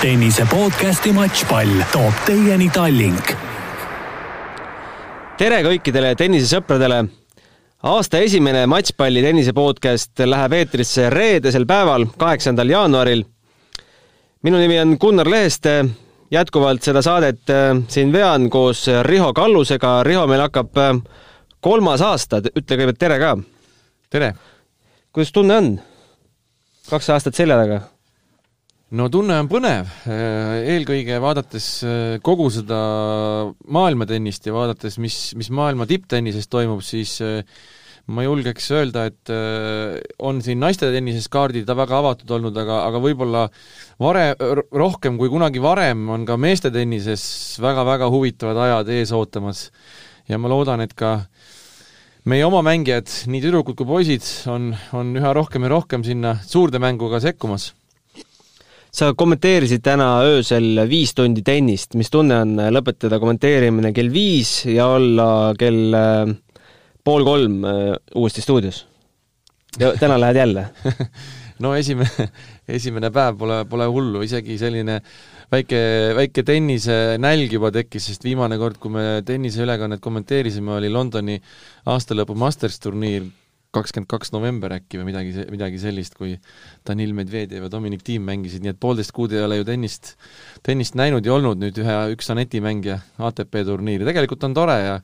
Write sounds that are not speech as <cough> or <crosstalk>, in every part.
tennise podcasti Matšpall toob teieni Tallink. tere kõikidele tennisesõpradele. aasta esimene Matšpalli tennise podcast läheb eetrisse reedesel päeval, kaheksandal jaanuaril. minu nimi on Gunnar Leheste, jätkuvalt seda saadet äh, siin vean koos Riho Kallusega. Riho, meil hakkab äh, kolmas aasta, ütle kõigepealt tere ka. tere! kuidas tunne on? kaks aastat selja taga no tunne on põnev, eelkõige vaadates äh, kogu seda maailmatennist ja vaadates, mis, mis maailma tipptennises toimub, siis äh, ma julgeks öelda, et äh, on siin naistetennises kaardid väga avatud olnud, aga, aga võib-olla vare-, rohkem kui kunagi varem on ka meestetennises väga-väga huvitavad ajad ees ootamas. ja ma loodan, et ka meie oma mängijad, nii tüdrukud kui poisid, on, on üha rohkem ja rohkem sinna suurde mängu ka sekkumas sa kommenteerisid täna öösel viis tundi tennist, mis tunne on lõpetada kommenteerimine kell viis ja olla kell äh, pool kolm äh, uuesti stuudios? ja täna lähed jälle? <laughs> No esimene, esimene päev pole, pole hullu, isegi selline väike, väike tennisenälg juba tekkis, sest viimane kord, kui me tenniseülekannet kommenteerisime, oli Londoni aastalõpu Masters turniir, kakskümmend kaks november äkki või midagi, midagi sellist, kui Danil Medvedjev ja Dominic Thiem mängisid, nii et poolteist kuud ei ole ju tennist, tennist näinud ja olnud nüüd ühe, üks Aneti mängija ATP turniiri, tegelikult on tore ja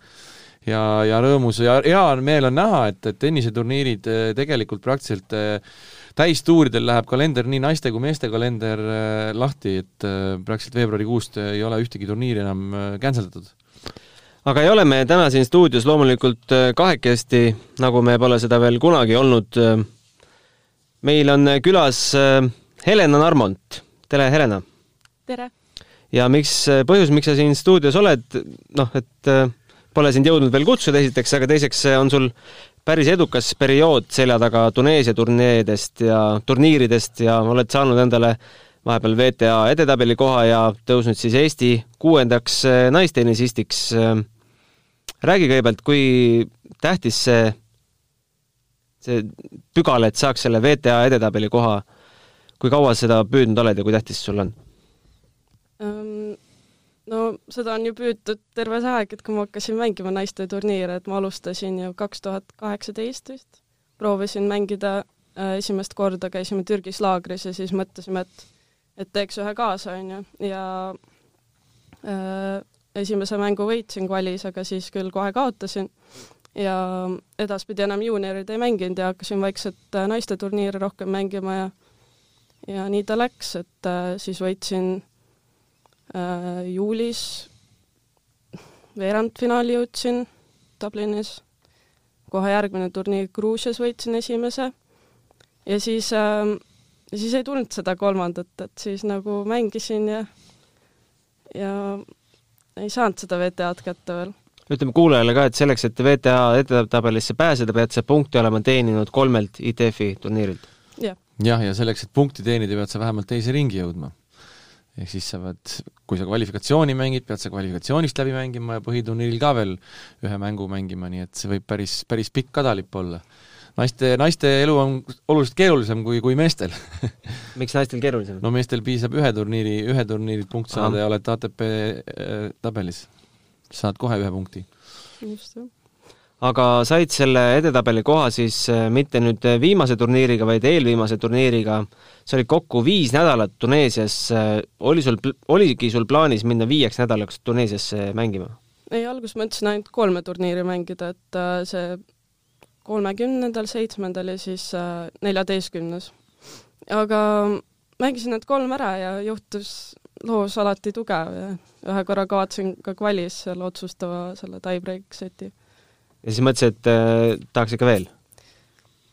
ja, ja rõõmus ja hea meel on näha, et, et tenniseturniirid eh, tegelikult praktiliselt eh, täistuuridel läheb kalender, nii naiste kui meeste kalender eh, lahti, et praktiliselt veebruarikuust ei ole ühtegi turniiri enam cancel datud aga ei ole me täna siin stuudios loomulikult äh, kahekesti, nagu me pole seda veel kunagi olnud. meil on külas äh, Helena Narmont. tere, Helena! tere! ja miks, äh, põhjus, miks sa siin stuudios oled, noh, et pole sind jõudnud veel kutsuda esiteks, aga teiseks on sul päris edukas periood selja taga Tuneesia turneedest ja turniiridest ja oled saanud endale vahepeal WTA edetabeli koha ja tõusnud siis Eesti kuuendaks naistennisistiks räägi kõigepealt, kui tähtis see, see pügal, et saaks selle WTA edetabeli koha, kui kaua seda püüdnud oled ja kui tähtis sul on um,? no seda on ju püütud terve see aeg, et kui ma hakkasin mängima naisteturniire, et ma alustasin ju kaks tuhat kaheksateist vist, proovisin mängida äh, esimest korda, käisime Türgis laagris ja siis mõtlesime, et et teeks ühe kaasa, on ju, ja äh, esimese mängu võitsin kvalis, aga siis küll kohe kaotasin. Ja edaspidi enam juuniorid ei mänginud ja hakkasin vaikselt äh, naisteturniire rohkem mängima ja ja nii ta läks, et äh, siis võitsin äh, juulis, veerandfinaali jõudsin Dublinis, kohe järgmine turniir Gruusias võitsin esimese. Ja siis äh,, siis ei tulnud seda kolmandat, et siis nagu mängisin ja ja ei saanud seda VTA-d kätte veel. ütleme kuulajale ka, et selleks, et VTA edetabelisse pääseda, pead sa punkti olema teeninud kolmelt ITF-i turniirilt ja.. jah, ja selleks, et punkti teenida, pead sa vähemalt teise ringi jõudma. ehk siis sa pead, kui sa kvalifikatsiooni mängid, pead sa kvalifikatsioonist läbi mängima ja põhiturniiril ka veel ühe mängu mängima, nii et see võib päris, päris pikk kadalipp olla naiste, naiste elu on oluliselt keerulisem kui, kui meestel <laughs> miks naistel keerulisem? no meestel piisab ühe turniiri, ühe turniiri punkt saada ja oled ATP äh, tabelis. saad kohe ühe punkti. just, jah aga said selle edetabeli koha siis äh, mitte nüüd viimase turniiriga, vaid eelviimase turniiriga. sa olid kokku viis nädalat Tuneesias, äh, oli sul, oligi sul plaanis minna viieks nädalaks Tuneesiasse mängima? ei, alguses mõtlesin ainult kolme turniiri mängida, et see kolmekümnendal, seitsmendal ja siis äh, neljateistkümnes. aga mängisin need kolm ära ja juhtus loos alati tugev ja ühe korra kaotasin ka kvalis seal otsustava selle tie-break seti. ja siis mõtlesid, et äh, tahaks ikka veel?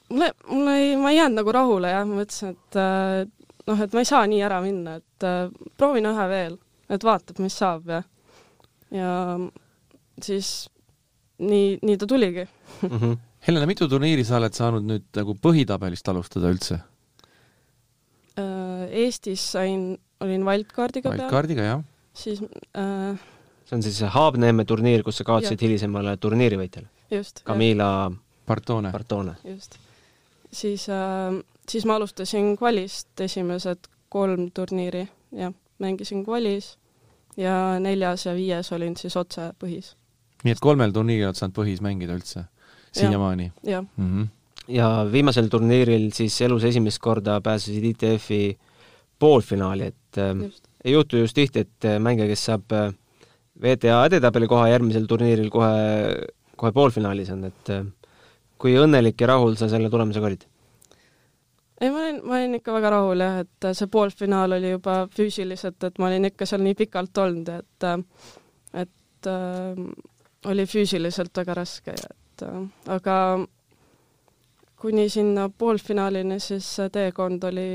mulle, mulle ei, ma ei jäänud nagu rahule jah, ma mõtlesin, et äh, noh, et ma ei saa nii ära minna, et äh, proovin ühe veel, et vaatab, mis saab ja ja siis nii, nii ta tuligi mm. -hmm Helena, mitu turniiri sa oled saanud nüüd nagu põhitabelist alustada üldse? Äh, Eestis sain, olin wildcardiga peal. Wildcardiga, jah. siis äh, see on siis Haabneeme turniir, kus sa kaotasid hilisemale turniirivõitjale? just. Camila Bartone. Bartone. just. siis äh,, siis ma alustasin kvalist esimesed kolm turniiri, jah. mängisin kvalis ja neljas ja viies olin siis otse põhis. nii et kolmel turniiril oled saanud põhis mängida üldse siiamaani? jah mm. -hmm. ja viimasel turniiril siis elus esimest korda pääsesid ITF-i poolfinaali, et äh, just. ei juhtu just tihti, et äh, mängija, kes saab äh, VTA edetabeli koha järgmisel turniiril kohe, kohe poolfinaalis on, et äh, kui õnnelik ja rahul sa selle tulemusega olid? ei, ma olin, ma olin ikka väga rahul jah, et see poolfinaal oli juba füüsiliselt, et ma olin ikka seal nii pikalt olnud, et et äh, oli füüsiliselt väga raske ja et äh, aga kuni sinna poolfinaalini, siis see teekond oli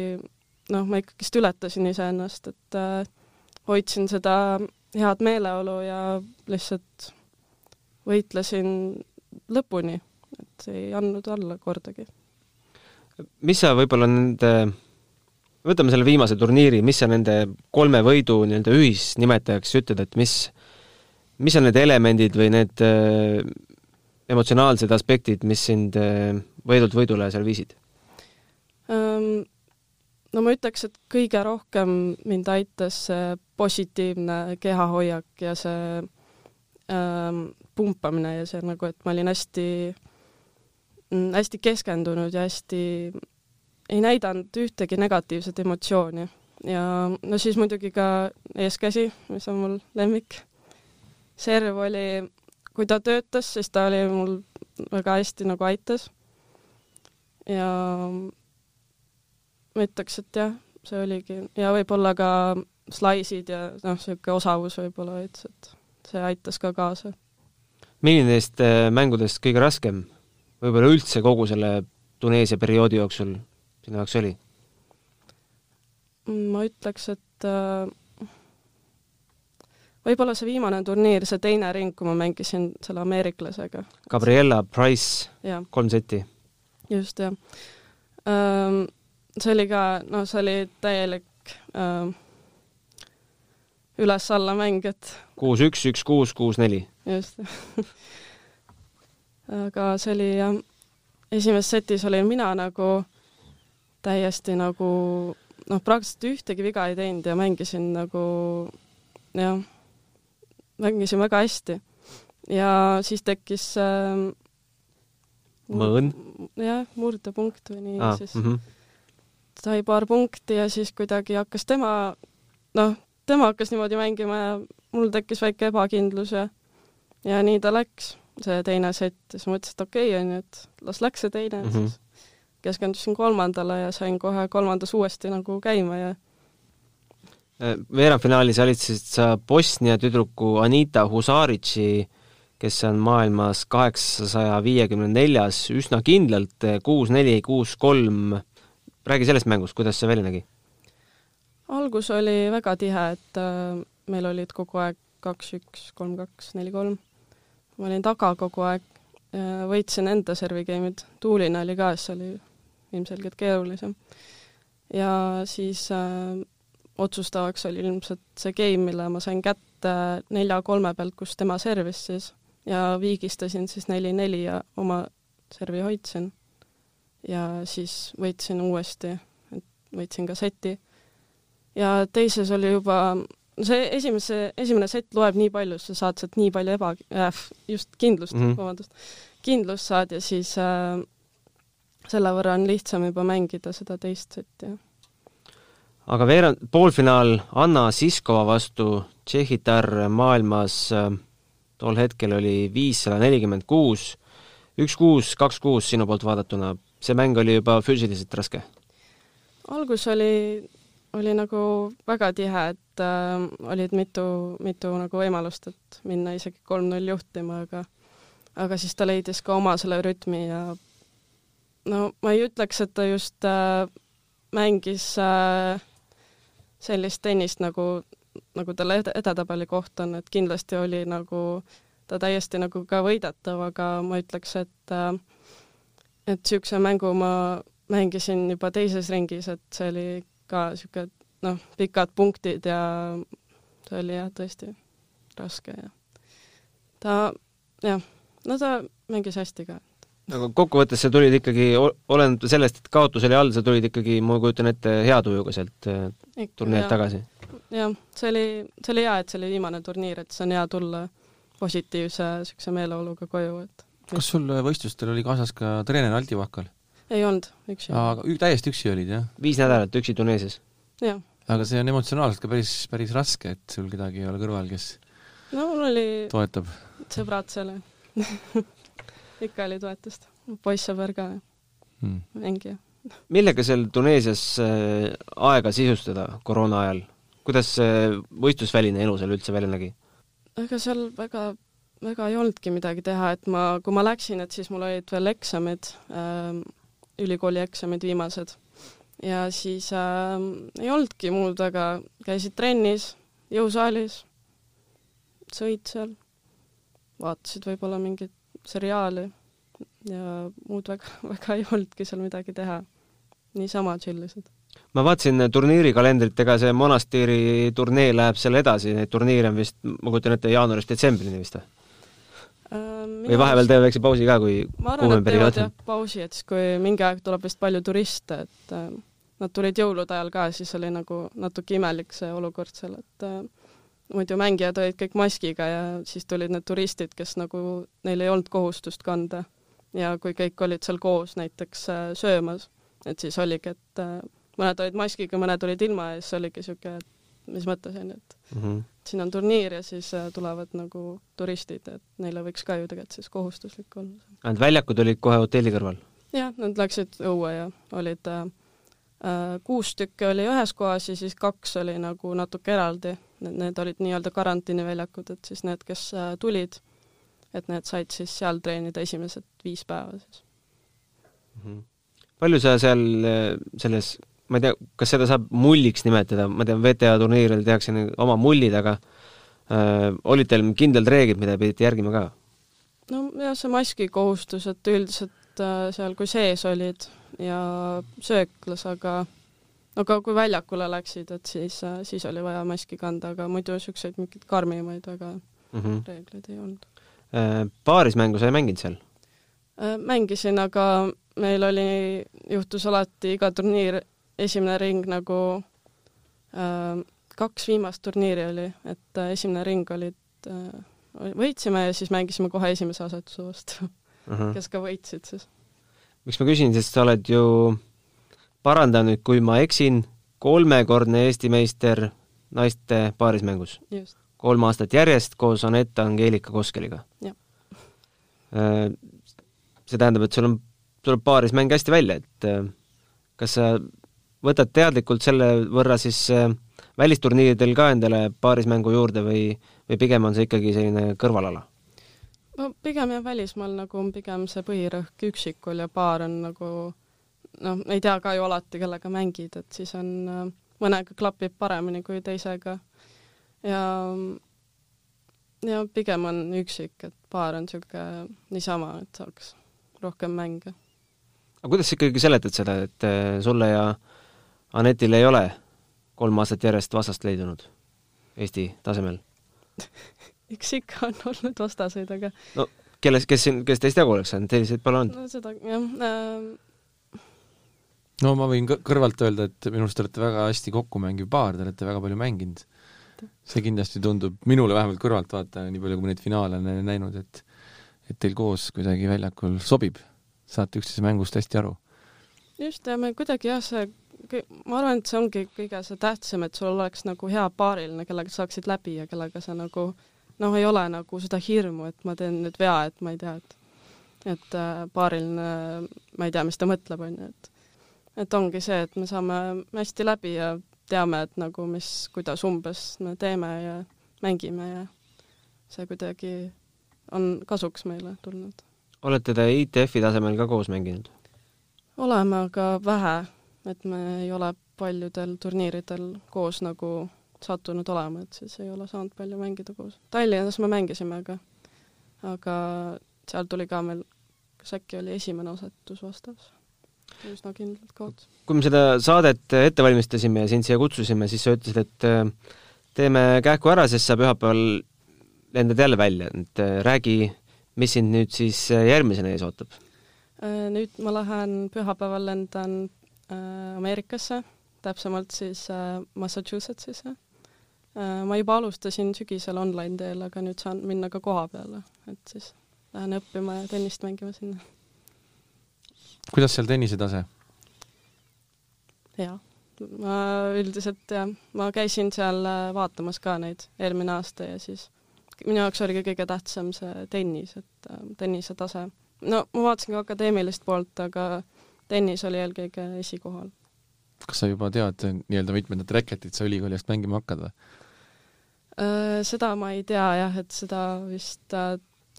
noh, ma ikkagist ületasin iseennast, et äh, hoidsin seda head meeleolu ja lihtsalt võitlesin lõpuni, et ei andnud alla kordagi. Mis sa võib-olla nende, võtame selle viimase turniiri, mis sa nende kolme võidu nii-öelda ühisnimetajaks ütled, et mis, mis on need elemendid või need äh, emotsionaalsed aspektid, mis sind äh, võidult võidule seal viisid? No ma ütleks, et kõige rohkem mind aitas see positiivne kehahoiak ja see ähm, pumpamine ja see nagu, et ma olin hästi mm, hästi keskendunud ja hästi ei näidanud ühtegi negatiivset emotsiooni. ja no siis muidugi ka eeskäsi, mis on mul lemmik. serv oli, kui ta töötas, siis ta oli mul väga hästi nagu aitas. ja ma ütleks, et jah, see oligi ja võib-olla ka slaisid ja noh, niisugune osavus võib-olla veits, et see aitas ka kaasa. milline neist äh, mängudest kõige raskem võib-olla üldse kogu selle Tuneesia perioodi jooksul sinu jaoks oli? ma ütleks, et äh, võib-olla see viimane turniir, see teine ring, kui ma mängisin selle ameeriklasega. Gabriella Price, kolm seti. just, jah. see oli ka, noh, see oli täielik ähm, üles-alla mäng, et kuus üks, üks kuus, kuus neli. just <laughs> aga see oli jah, esimeses setis olin mina nagu täiesti nagu noh, praktiliselt ühtegi viga ei teinud ja mängisin nagu jah, mängisin väga hästi. ja siis tekkis äh, mõõn. jah, murdepunkt või nii Ah, siis mm -hmm. sai paar punkti ja siis kuidagi hakkas tema, noh, tema hakkas niimoodi mängima ja mul tekkis väike ebakindlus ja ja nii ta läks, see teine sett, siis mõtlesin, et okei okay,, onju, et las läks see teine mm. -hmm. siis keskendusin kolmandale ja sain kohe kolmandas uuesti nagu käima ja veerandfinaalis valitsesid sa Bosnia tüdruku Anita Husaritši, kes on maailmas kaheksasaja viiekümne neljas, üsna kindlalt kuus-neli, kuus-kolm. räägi sellest mängust, kuidas see välja nägi? algus oli väga tihe, et äh, meil olid kogu aeg kaks-üks, kolm-kaks, neli-kolm. ma olin taga kogu aeg, võitsin enda servigeimid, Tuulina oli ka, siis oli ilmselgelt keerulisem. ja siis äh, otsustavaks oli ilmselt see game, mille ma sain kätte nelja-kolme pealt, kus tema servis siis ja viigistasin siis neli-neli ja oma servi hoidsin. ja siis võitsin uuesti, et võitsin ka seti. ja teises oli juba, see esimese, esimene sett loeb nii palju, sa saad sealt nii palju eba äh,, just kindlust mm. -hmm. vabandust, kindlust saad ja siis äh, selle võrra on lihtsam juba mängida seda teist setti. Aga veerand, poolfinaal Anna Siskova vastu tšehhitar maailmas äh, tol hetkel oli viissada nelikümmend kuus, üks kuus, kaks kuus sinu poolt vaadatuna, see mäng oli juba füüsiliselt raske? algus oli, oli nagu väga tihe, et äh, olid mitu, mitu nagu võimalust, et minna isegi kolm-null juhtima, aga aga siis ta leidis ka oma selle rütmi ja no ma ei ütleks, et ta just äh, mängis äh, sellist tennist nagu, nagu tal ed- edetabeli koht on, et kindlasti oli nagu ta täiesti nagu ka võidetav, aga ma ütleks, et äh, et niisuguse mängu ma mängisin juba teises ringis, et see oli ka niisugune noh, pikad punktid ja see oli jah, tõesti raske ja ta jah, no ta mängis hästi ka. Aga kokkuvõttes sa tulid ikkagi, olenemata sellest, et kaotus oli all, sa tulid ikkagi, ma kujutan ette, hea tujuga sealt äh, turniirilt tagasi? jah, see oli, see oli hea, et see oli viimane turniir, et see on hea tulla positiivse niisuguse meeleoluga koju, et kas sul võistlustel oli kaasas ka treener Aldi Vahkal? ei olnud, üksi. aga täiesti üksi olid, jah? viis nädalat üksi Tuneesias? jah. aga see on emotsionaalselt ka päris, päris raske, et sul kedagi ei ole kõrval, kes no mul oli toetab? sõbrad seal <laughs> ikka oli toetust. poissõber ka hmm., mängija. millega seal Tuneesias äh, aega sisustada koroona ajal? kuidas see võistlusväline elu seal üldse välja nägi? ega seal väga, väga ei olnudki midagi teha, et ma, kui ma läksin, et siis mul olid veel eksamid äh,, ülikooli eksamid viimased. ja siis äh, ei olnudki muud, aga käisid trennis, jõusaalis, sõid seal, vaatasid võib-olla mingit seriaali ja muud väga, <laughs> väga ei olnudki seal midagi teha. niisama tšillisid ma vaatasin turniiri kalendrit, ega see Monastiri turnee läheb seal edasi, neid turniire on vist, ma kujutan ette, jaanuarist detsembrini vist või? Ähm, või vahepeal teevad väikse pausi ka, kui ma arvan, et teevad jah pausi, et siis kui mingi aeg tuleb vist palju turiste, et äh, nad tulid jõulude ajal ka, siis oli nagu natuke imelik see olukord seal, et äh, muidu mängijad olid kõik maskiga ja siis tulid need turistid, kes nagu, neil ei olnud kohustust kanda. ja kui kõik olid seal koos näiteks äh, söömas, et siis oligi, et äh, mõned olid maskiga, mõned olid ilma ja siis oligi niisugune, et mis mõttes on ju, et mm -hmm. siin on turniir ja siis äh, tulevad nagu turistid, et neile võiks ka ju tegelikult siis kohustuslik olla. Need väljakud olid kohe hotelli kõrval? jah, nad läksid õue ja olid äh, äh, kuus tükki oli ühes kohas ja siis kaks oli nagu natuke eraldi, need olid nii-öelda karantiiniväljakud, et siis need, kes äh, tulid, et need said siis seal treenida esimesed viis päeva siis mm. -hmm. palju sa seal äh, selles ma ei tea, kas seda saab mulliks nimetada, ma tean, VTA turniiril tehakse oma mullid, aga äh, olid teil kindlad reeglid, mida pidite järgima ka? no jah, see maski kohustus, et üldiselt äh, seal, kui sees olid ja sööklas, aga aga kui väljakule läksid, et siis äh,, siis oli vaja maski kanda, aga muidu niisuguseid mingeid karmimaid väga mm -hmm. reegleid ei olnud äh,. paarismängu sa ei mänginud seal äh,? mängisin, aga meil oli, juhtus alati iga turniir esimene ring nagu äh, kaks viimast turniiri oli, et esimene ring olid äh,, võitsime ja siis mängisime kohe esimese asetuse vastu uh, -huh. kes ka võitsid siis. miks ma küsin, sest sa oled ju, paranda nüüd, kui ma eksin, kolmekordne Eesti meister naiste paarismängus. kolm aastat järjest koos Anett Angeelika Koskeliga. Äh, see tähendab, et sul on, tuleb paarismäng hästi välja, et äh, kas sa võtad teadlikult selle võrra siis äh, välisturniiridel ka endale paarismängu juurde või, või pigem on see ikkagi selline kõrvalala? no pigem jah, välismaal nagu on pigem see põhirõhk üksikul ja paar on nagu noh, ei tea ka ju alati, kellega mängid, et siis on, äh, mõnega klapib paremini kui teisega. ja, ja pigem on üksik, et paar on niisugune niisama, et saaks rohkem mänge. aga kuidas sa ikkagi seletad seda, et äh, sulle ja Anetil ei ole kolm aastat järjest vastast leidunud Eesti tasemel <laughs> eks ikka on olnud vastaseid, aga no kelles, kes siin, kes teist jagu oleks saanud, selliseid pole olnud? no seda, jah äh... no ma võin kõrvalt öelda, et minu arust te olete väga hästi kokku mängiv paar, te olete väga palju mänginud. see kindlasti tundub, minule vähemalt kõrvaltvaatajana, nii palju kui ma neid finaale olen näinud, et et teil koos kuidagi väljakul sobib, saate üksteise mängust hästi aru. just, ja me kuidagi jah, see ma arvan, et see ongi kõige see tähtsam, et sul oleks nagu hea paariline, kellega saaksid läbi ja kellega sa nagu noh, ei ole nagu seda hirmu, et ma teen nüüd vea, et ma ei tea, et et äh, paariline, ma ei tea, mis ta mõtleb, on ju, et et ongi see, et me saame hästi läbi ja teame, et nagu mis, kuidas umbes me teeme ja mängime ja see kuidagi on kasuks meile tulnud. olete te ITF-i tasemel ka koos mänginud? oleme, aga vähe et me ei ole paljudel turniiridel koos nagu sattunud olema, et siis ei ole saanud palju mängida koos. Tallinnas me mängisime, aga, aga seal tuli ka meil, kas äkki oli esimene asetus vastas? Üsna kindlalt kaotas. kui me seda saadet ette valmistasime ja sind siia kutsusime, siis sa ütlesid, et äh, teeme kähku ära, sest sa pühapäeval lendad jälle välja, et äh, räägi, mis sind nüüd siis äh, järgmisena ees ootab? Nüüd ma lähen pühapäeval lendan Ameerikasse, täpsemalt siis Massachusettsisse ma juba alustasin sügisel online teel, aga nüüd saan minna ka koha peale, et siis lähen õppima ja tennist mängima sinna. Kuidas seal tennise tase? hea. ma üldiselt jah, ma käisin seal äh, vaatamas ka neid eelmine aasta ja siis minu jaoks oligi kõige tähtsam see tennis, et äh, tennise tase. no ma vaatasin ka akadeemilist poolt, aga tennis oli eelkõige esikohal. kas sa juba tead nii-öelda mitmendat reketit sa ülikooli eest mängima hakkad või? Äh, seda ma ei tea jah, et seda vist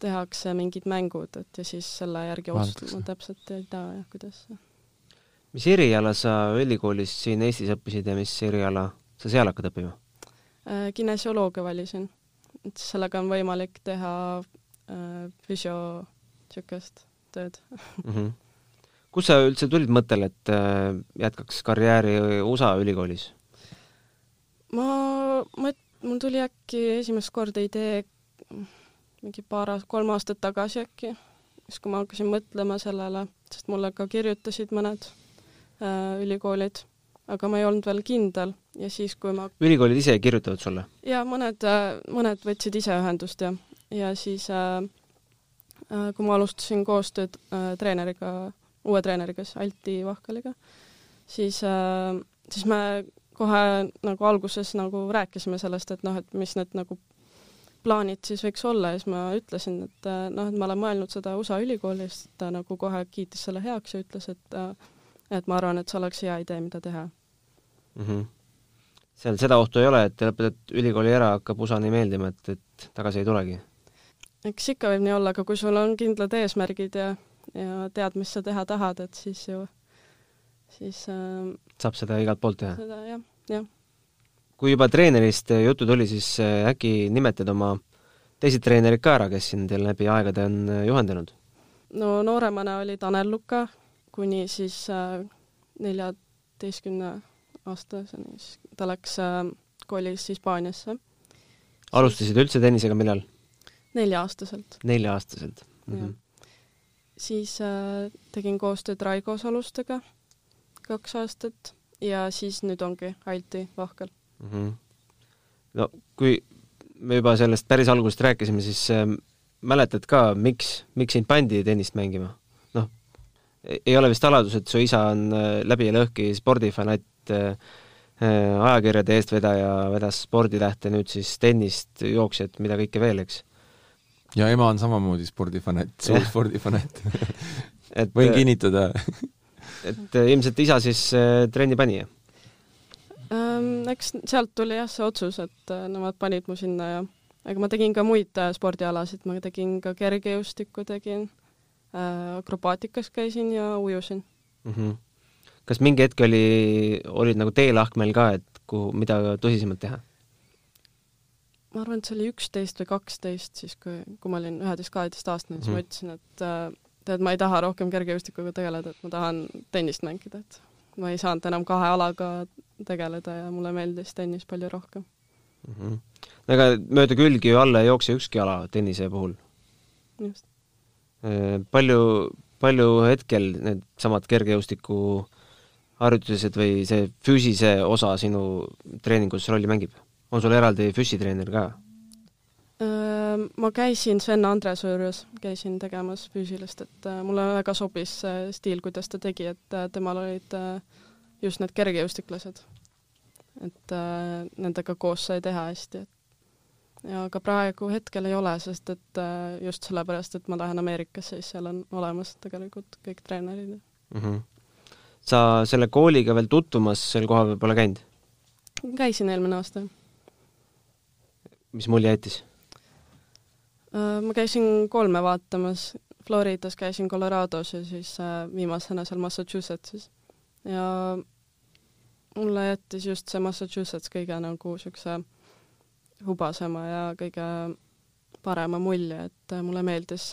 tehakse mingid mängud, et ja siis selle järgi otsustada, ma täpselt ei tea jah, kuidas. mis eriala sa ülikoolis siin Eestis õppisid ja mis eriala sa seal hakkad õppima? Äh, kinesioloogia valisin, et sellega on võimalik teha füsio niisugust tööd mm. -hmm. kus sa üldse tulid mõttele, et jätkaks karjääri USA ülikoolis? ma mõt-, mul tuli äkki esimest korda idee mingi paar, kolm aastat tagasi äkki, siis kui ma hakkasin mõtlema sellele, sest mulle ka kirjutasid mõned äh, ülikoolid, aga ma ei olnud veel kindel ja siis, kui ma ülikoolid ise kirjutavad sulle? jaa, mõned äh,, mõned võtsid ise ühendust ja, ja siis äh, äh, kui ma alustasin koostööd äh, treeneriga, uue treeneriga, siis Alti Vahkaliga, siis äh,, siis me kohe nagu alguses nagu rääkisime sellest, et noh, et mis need nagu plaanid siis võiks olla ja siis ma ütlesin, et äh, noh, et ma olen mõelnud seda USA ülikoolis, ta nagu kohe kiitis selle heaks ja ütles, et äh, et ma arvan, et see oleks hea idee, mida teha mm. -hmm. seal seda ohtu ei ole, et lõpetad ülikooli ära, hakkab USA nii meeldima, et, et tagasi ei tulegi? eks ikka võib nii olla, aga kui sul on kindlad eesmärgid ja, ja tead, mis sa teha tahad, et siis ju siis äh, saab seda igalt poolt teha? seda jah, jah. Kui juba treenerist juttu tuli, siis äh, äkki nimetad oma teised treenerid ka ära, kes siin teil läbi aegade on äh, juhendanud? no nooremana oli Tanel Luka kuni siis neljateistkümne aastaseni, siis ta läks kolis Hispaaniasse. alustasid üldse tennisega millal? nelja-aastaselt. nelja-aastaselt mm? -hmm. siis äh, tegin koostööd Raigo Salustega kaks aastat ja siis nüüd ongi Alti Vahkal mm. -hmm. no kui me juba sellest päris algusest rääkisime, siis äh, mäletad ka, miks, miks sind pandi tennist mängima? noh, ei ole vist saladus, et su isa on äh, läbi ja lõhki spordifanatt äh,, äh, ajakirjade eestvedaja, vedas sporditähte, nüüd siis tennist, jooksjat, mida kõike veel, eks? ja ema on samamoodi spordifanatt, suur spordifanatt <laughs> võin äh, kinnitada et äh, ilmselt isa siis trenni pani? Ähm, eks sealt tuli jah see otsus, et äh, nemad panid mu sinna ja aga ma tegin ka muid spordialasid, ma tegin ka kergejõustikku tegin, akrobaatikas käisin ja ujusin mm. -hmm. kas mingi hetk oli, olid nagu teelahkmel ka, et kuhu, mida tõsisemalt teha? ma arvan, et see oli üksteist või kaksteist, siis kui, kui ma olin üheteist-kaheteistaastane, siis mm -hmm. ma ütlesin, et tead, ma ei taha rohkem kergejõustikuga tegeleda, et ma tahan tennist mängida, et ma ei saanud enam kahe alaga tegeleda ja mulle meeldis tennis palju rohkem mm. -hmm. ega mööda külgi ju alla ei jookse ükski ala tennise puhul. just. Palju, palju hetkel needsamad kergejõustiku harjutused või see füüsise osa sinu treeningus rolli mängib? on sul eraldi füsitreener ka? Ma käisin Sven Andresoo juures, käisin tegemas füüsilist, et äh, mulle väga sobis see stiil, kuidas ta tegi, et äh, temal olid äh, just need kergejõustiklased. et nendega koos sai teha hästi, et ja ka praegu hetkel ei ole, sest et just sellepärast, et ma lähen Ameerikasse, siis seal on olemas tegelikult kõik treenerid mm. -hmm. sa selle kooliga veel tutvumas sel kohal pole käinud? käisin eelmine aasta. mis mulje jättis? Äh, ma käisin kolme vaatamas, Floridas käisin Colorados ja siis äh, viimasena seal Massachusettsis. ja mulle jättis just see Massachusetts kõige nagu niisuguse hubasema ja kõige parema mulje, et äh, mulle meeldis,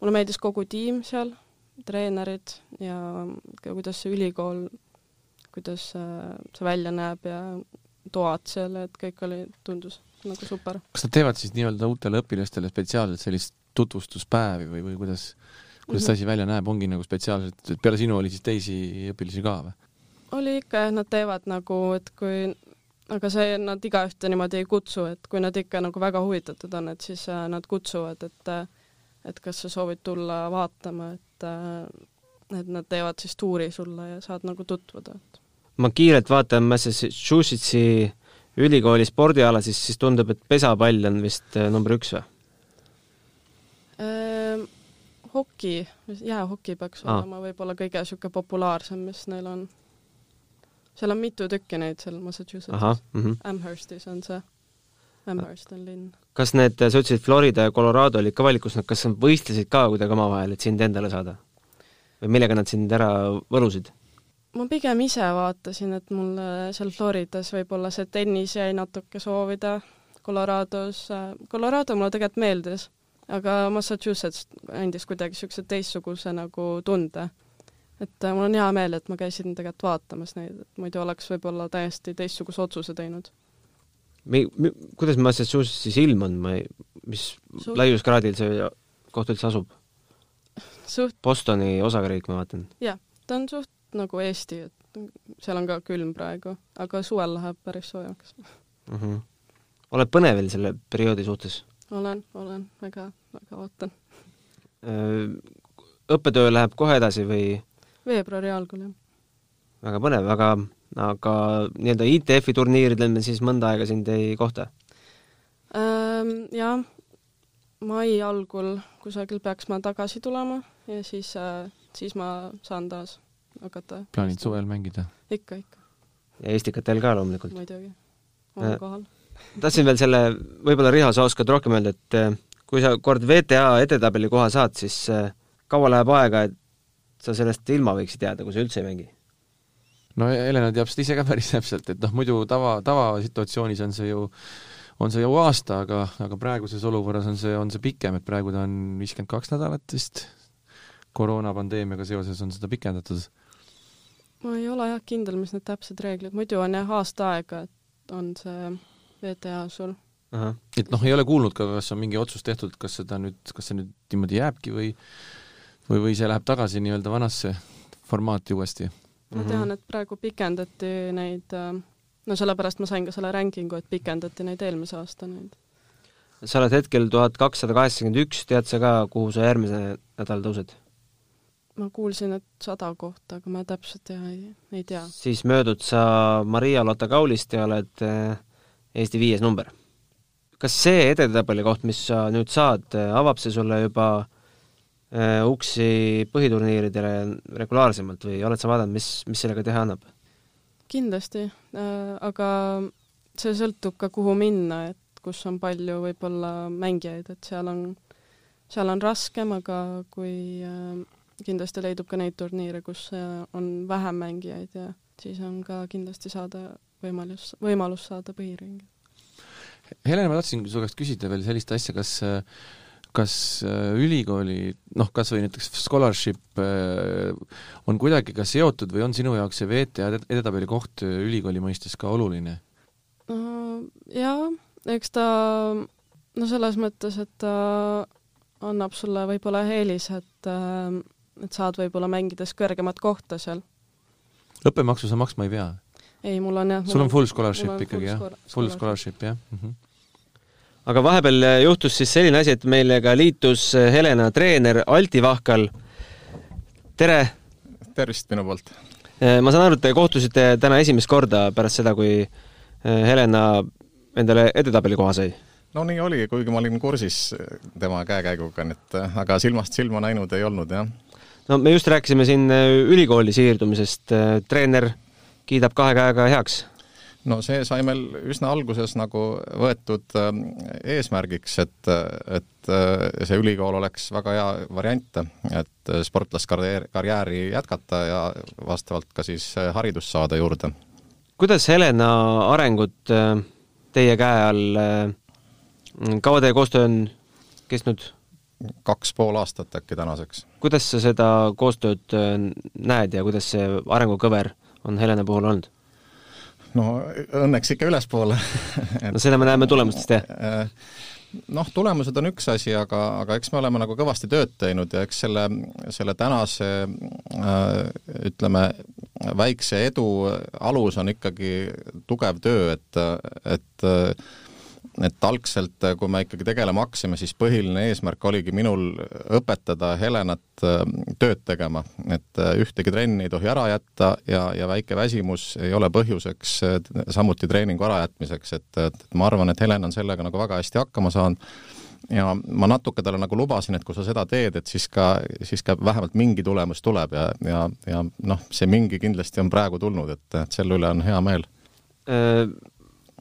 mulle meeldis kogu tiim seal, treenerid ja kuidas see ülikool, kuidas see välja näeb ja toad seal, et kõik oli, tundus nagu super. kas nad teevad siis nii-öelda uutele õpilastele spetsiaalselt sellist tutvustuspäevi või, või kuidas, kuidas see asi välja näeb, ongi nagu spetsiaalselt, et peale sinu oli siis teisi õpilasi ka või? oli ikka jah, nad teevad nagu, et kui aga see, nad igaühte niimoodi ei kutsu, et kui nad ikka nagu väga huvitatud on, et siis äh, nad kutsuvad, et äh, et kas sa soovid tulla vaatama, et äh, et nad teevad siis tuuri sulle ja saad nagu tutvuda, et ma kiirelt vaatan Massachusettsi ülikooli spordiala, siis, siis tundub, et pesapall on vist äh, number üks või? Ehm, hoki, jäähoki peaks Aa. olema võib-olla kõige niisugune populaarsem, mis neil on. seal on mitu tükki neid seal ahah Massachusettsis. mm -hmm. Amherstis on see. Amherst on linn. kas need, sa ütlesid, Florida ja Colorado olid ka valikus, kas nad võistlesid ka kuidagi omavahel, et sind endale saada? või millega nad sind ära võlusid? Ma pigem ise vaatasin, et mulle seal Floridas võib-olla see tennis jäi natuke soovida, Colorados, Colorado mulle tegelikult meeldis, aga Massachusetts andis kuidagi niisuguse teistsuguse nagu tunde. et äh, mul on hea meel, et ma käisin tegelikult vaatamas neid, et muidu oleks võib-olla täiesti teistsuguse otsuse teinud. Mi-, mi-, kuidas Massachusettsis ilm on, ma ei, mis Suht- laiuskraadil see koht üldse asub? suht, Bostoni osakariik, ma vaatan. ta on suht nagu Eesti, et seal on ka külm praegu, aga suvel läheb päris soojaks. mm. -hmm. oled põnevil selle perioodi suhtes? olen, olen, väga, väga ootan. õppetöö läheb kohe edasi või veebruari algul, jah. väga põnev, aga, aga nii-öelda ITF-i turniiridel me siis mõnda aega sind ei kohta? Jah, mai algul kusagil peaks ma tagasi tulema ja siis, siis ma saan taas hakata. plaanid suvel mängida? ikka, ikka, ja Estikatel ka loomulikult. muidugi. olen Äh, kohal. <laughs> tahtsin veel selle, võib-olla Riho, sa oskad rohkem öelda, et eh, kui sa kord VTA edetabeli koha saad, siis eh, kaua läheb aega, et sa sellest ilma võiksid jääda, kui sa üldse ei mängi? no Helena teab seda ise ka päris täpselt, et noh, muidu tava, tavasituatsioonis on see ju on see ju aasta, aga, aga praeguses olukorras on see, on see pikem, et praegu ta on viiskümmend kaks nädalat vist, koroonapandeemiaga seoses on seda pikendatud. Ma ei ole jah kindel, mis need täpsed reeglid, muidu on jah aasta aega, et on see VTA sul. et noh, ei ole kuulnud ka, kas on mingi otsus tehtud, kas seda nüüd, kas see nüüd niimoodi jääbki või või, või see läheb tagasi nii-öelda vanasse formaati uuesti? ma Mhm. tean, et praegu pikendati neid, no sellepärast ma sain ka selle rankingu, et pikendati neid eelmise aasta neid. sa oled hetkel tuhat kakssada kaheksakümmend üks, tead sa ka, kuhu sa järgmine nädal tõused? Ma kuulsin, et sada kohta, aga ma täpselt jah ei, ei tea. siis möödud sa Maria-Lotta Kaulist ja oled eh, Eesti viies number. kas see edetabeli koht, mis sa nüüd saad, avab see sulle juba eh, uksi põhiturniiridele regulaarsemalt või oled sa vaadanud, mis, mis sellega teha annab? kindlasti aga see sõltub ka, kuhu minna, et kus on palju võib-olla mängijaid, et seal on, seal on raskem, aga kui äh, kindlasti leidub ka neid turniire, kus äh, on vähem mängijaid ja siis on ka kindlasti saada võimalus, võimalus saada põhiringi. Helena, ma tahtsin su käest küsida veel sellist asja, kas kas äh, ülikooli, noh, kas või näiteks scholarship äh, on kuidagi ka seotud või on sinu jaoks see VTA ed- edetabeli koht ülikooli mõistes ka oluline? jaa, eks ta no selles mõttes, et ta annab sulle võib-olla eelise, et äh, et saad võib-olla mängides kõrgemat kohta seal. õppemaksu sa maksma ei pea? ei, mul on jah sul on full scholarship on ikkagi, jah? full Full scholarship. jah mm? -hmm. aga vahepeal eh, juhtus siis selline asi, et meiega liitus eh, Helena treener Alti Vahkal. tere! tervist minu poolt! Eh, ma saan aru, et te kohtusite täna esimest korda pärast seda, kui Helena endale edetabeli koha sai? no nii oli, kuigi ma olin kursis tema käekäiguga, nii et aga silmast silma näinud ei olnud, jah. No me just rääkisime siin eh, ülikooli siirdumisest, treener kiidab kahe käega heaks. no see sai meil üsna alguses nagu võetud ähm, eesmärgiks, et, et äh, see ülikool oleks väga hea variant, et sportlaskarjäär, karjääri jätkata ja vastavalt ka siis äh, haridust saada juurde. kuidas Helena arengut teie käe all, kaua teie koostöö on kestnud? Kaks pool aastat äkki tänaseks. kuidas sa seda koostööd eh, näed ja kuidas see arengukõver on Helena puhul olnud? no õnneks ikka ülespoole <laughs> no seda me näeme tulemustest, jah? noh, tulemused on üks asi, aga, aga eks me oleme nagu kõvasti tööd teinud ja eks selle, selle tänase ütleme, väikse edu alus on ikkagi tugev töö, et, et et algselt, kui me ikkagi tegelema hakkasime, siis põhiline eesmärk oligi minul õpetada Helenat äh, tööd tegema, et äh, ühtegi trenni ei tohi ära jätta ja, ja väike väsimus ei ole põhjuseks äh, samuti treeningu ärajätmiseks, et, et ma arvan, et Helen on sellega nagu väga hästi hakkama saanud. Ja ma natuke talle nagu lubasin, et kui sa seda teed, et siis ka, siis ka vähemalt mingi tulemus tuleb ja, ja, ja noh, see mingi kindlasti on praegu tulnud, et, et selle üle on hea meel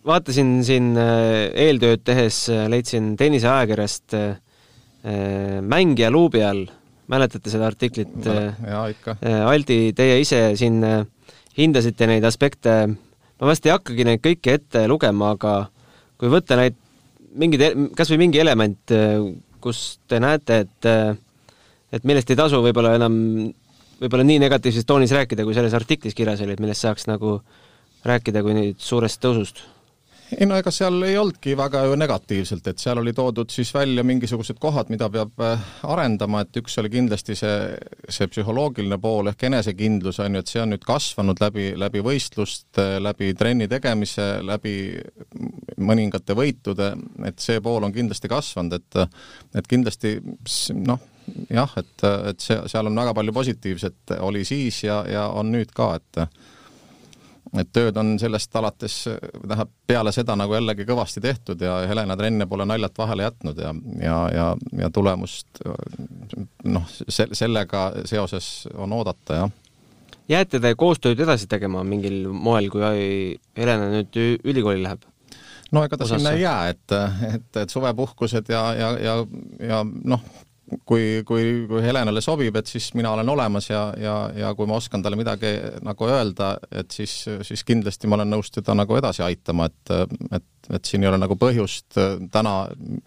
vaatasin siin äh, eeltööd tehes, äh, leidsin tenniseajakirjast äh, mängija luubi all, mäletate seda artiklit? jaa, ikka. Aldi, teie ise siin hindasite neid aspekte, ma vast ei hakkagi neid kõiki ette lugema, aga kui võtta neid mingid, kas või mingi element, kus te näete, et et millest ei tasu võib-olla enam, võib-olla nii negatiivses toonis rääkida, kui selles artiklis kirjas oli, et millest saaks nagu rääkida kui nüüd suurest tõusust ei no ega seal ei olnudki väga ju negatiivselt, et seal oli toodud siis välja mingisugused kohad, mida peab äh, arendama, et üks oli kindlasti see, see psühholoogiline pool ehk enesekindlus, on ju, et see on nüüd kasvanud läbi, läbi võistluste, läbi trenni tegemise, läbi mõningate võitude, et see pool on kindlasti kasvanud, et et kindlasti noh, jah, et, et see, seal on väga palju positiivset, oli siis ja, ja on nüüd ka, et et tööd on sellest alates, tähendab, peale seda nagu jällegi kõvasti tehtud ja Helena trenne pole naljalt vahele jätnud ja, ja, ja, ja tulemust noh, se-, sellega seoses on oodata, jah. jääte te koostööd edasi tegema mingil moel, kui Helena nüüd ülikooli läheb? no ega ta Osasse. sinna ei jää, et, et, et suvepuhkused ja, ja, ja, ja noh, kui, kui, kui Helenale sobib, et siis mina olen olemas ja, ja, ja kui ma oskan talle midagi nagu öelda, et siis, siis kindlasti ma olen nõus teda nagu edasi aitama, et, et, et siin ei ole nagu põhjust täna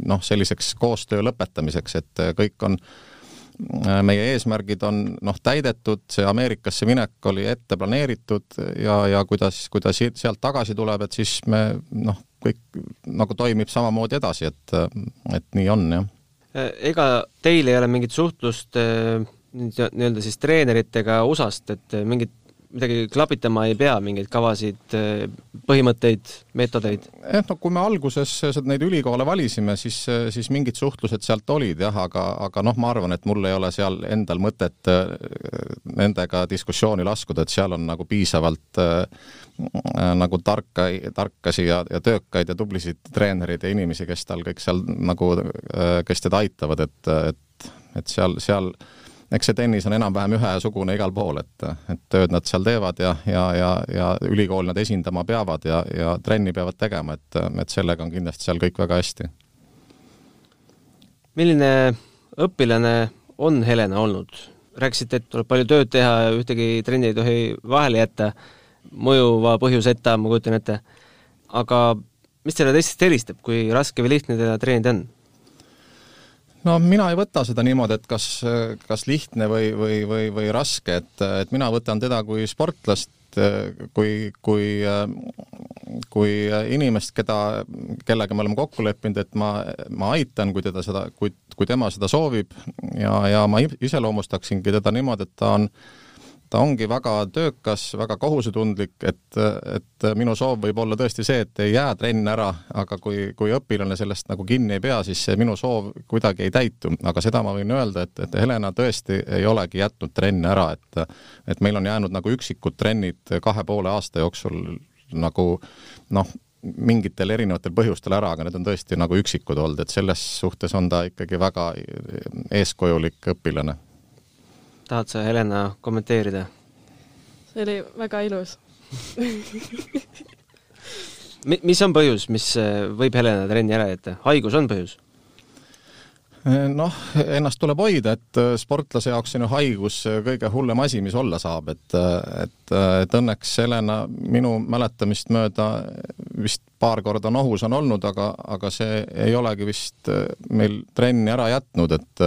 noh, selliseks koostöö lõpetamiseks, et kõik on meie eesmärgid on noh, täidetud, see Ameerikasse minek oli ette planeeritud ja, ja kuidas, kui ta sealt tagasi tuleb, et siis me noh, kõik nagu toimib samamoodi edasi, et, et nii on, jah. Äh, ega teil ei ole mingit suhtlust äh, nii-öelda siis treeneritega USA-st, et äh, mingit midagi klapitama ei pea, mingeid kavasid, põhimõtteid, meetodeid? jah, no kui me alguses neid ülikoole valisime, siis, siis mingid suhtlused sealt olid jah, aga, aga noh, ma arvan, et mul ei ole seal endal mõtet nendega diskussiooni laskuda, et seal on nagu piisavalt äh, Äh, nagu tarka, tarkasi ja, ja töökaid ja tublisid treenereid ja inimesi, kes tal kõik seal nagu, äh, kes teda aitavad, et, et, et seal, seal eks see tennis on enam-vähem ühesugune igal pool, et, et tööd nad seal teevad ja, ja, ja, ja ülikooli nad esindama peavad ja, ja trenni peavad tegema, et, et sellega on kindlasti seal kõik väga hästi. milline õpilane on Helena olnud? rääkisite, et tuleb palju tööd teha ja ühtegi trenni ei tohi vahele jätta mõjuva põhjuseta, ma kujutan ette. aga mis teda teistest eristab, kui raske või lihtne teda treenida on? No mina ei võta seda niimoodi, et kas, kas lihtne või, või, või, või raske, et, et mina võtan teda kui sportlast, kui, kui, kui inimest, keda, kellega me oleme kokku leppinud, et ma, ma aitan, kui teda seda, kui, kui tema seda soovib. Ja, ja ma iseloomustaksingi teda niimoodi, et ta on äh, ta ongi väga töökas, väga kohusetundlik, et, et minu soov võib olla tõesti see, et ei jää trenn ära, aga kui, kui õpilane sellest nagu kinni ei pea, siis see minu soov kuidagi ei täitu. aga seda ma võin öelda, et, et Helena tõesti ei olegi jätnud trenne ära, et et meil on jäänud nagu üksikud trennid kahe poole aasta jooksul nagu noh, mingitel erinevatel põhjustel ära, aga need on tõesti nagu üksikud olnud, et selles suhtes on ta ikkagi väga eeskujulik õpilane tahad sa, Helena, kommenteerida? see oli väga ilus <laughs> Mi-, mis on põhjus, mis äh, võib Helena trenni ära jätta, haigus on põhjus? Äh, noh, ennast tuleb hoida, et äh, sportlase jaoks on ju haigus kõige hullem asi, mis olla saab, et, et, et õnneks Helena minu mäletamist mööda vist paar korda nohus on olnud, aga, aga see ei olegi vist meil trenni ära jätnud, et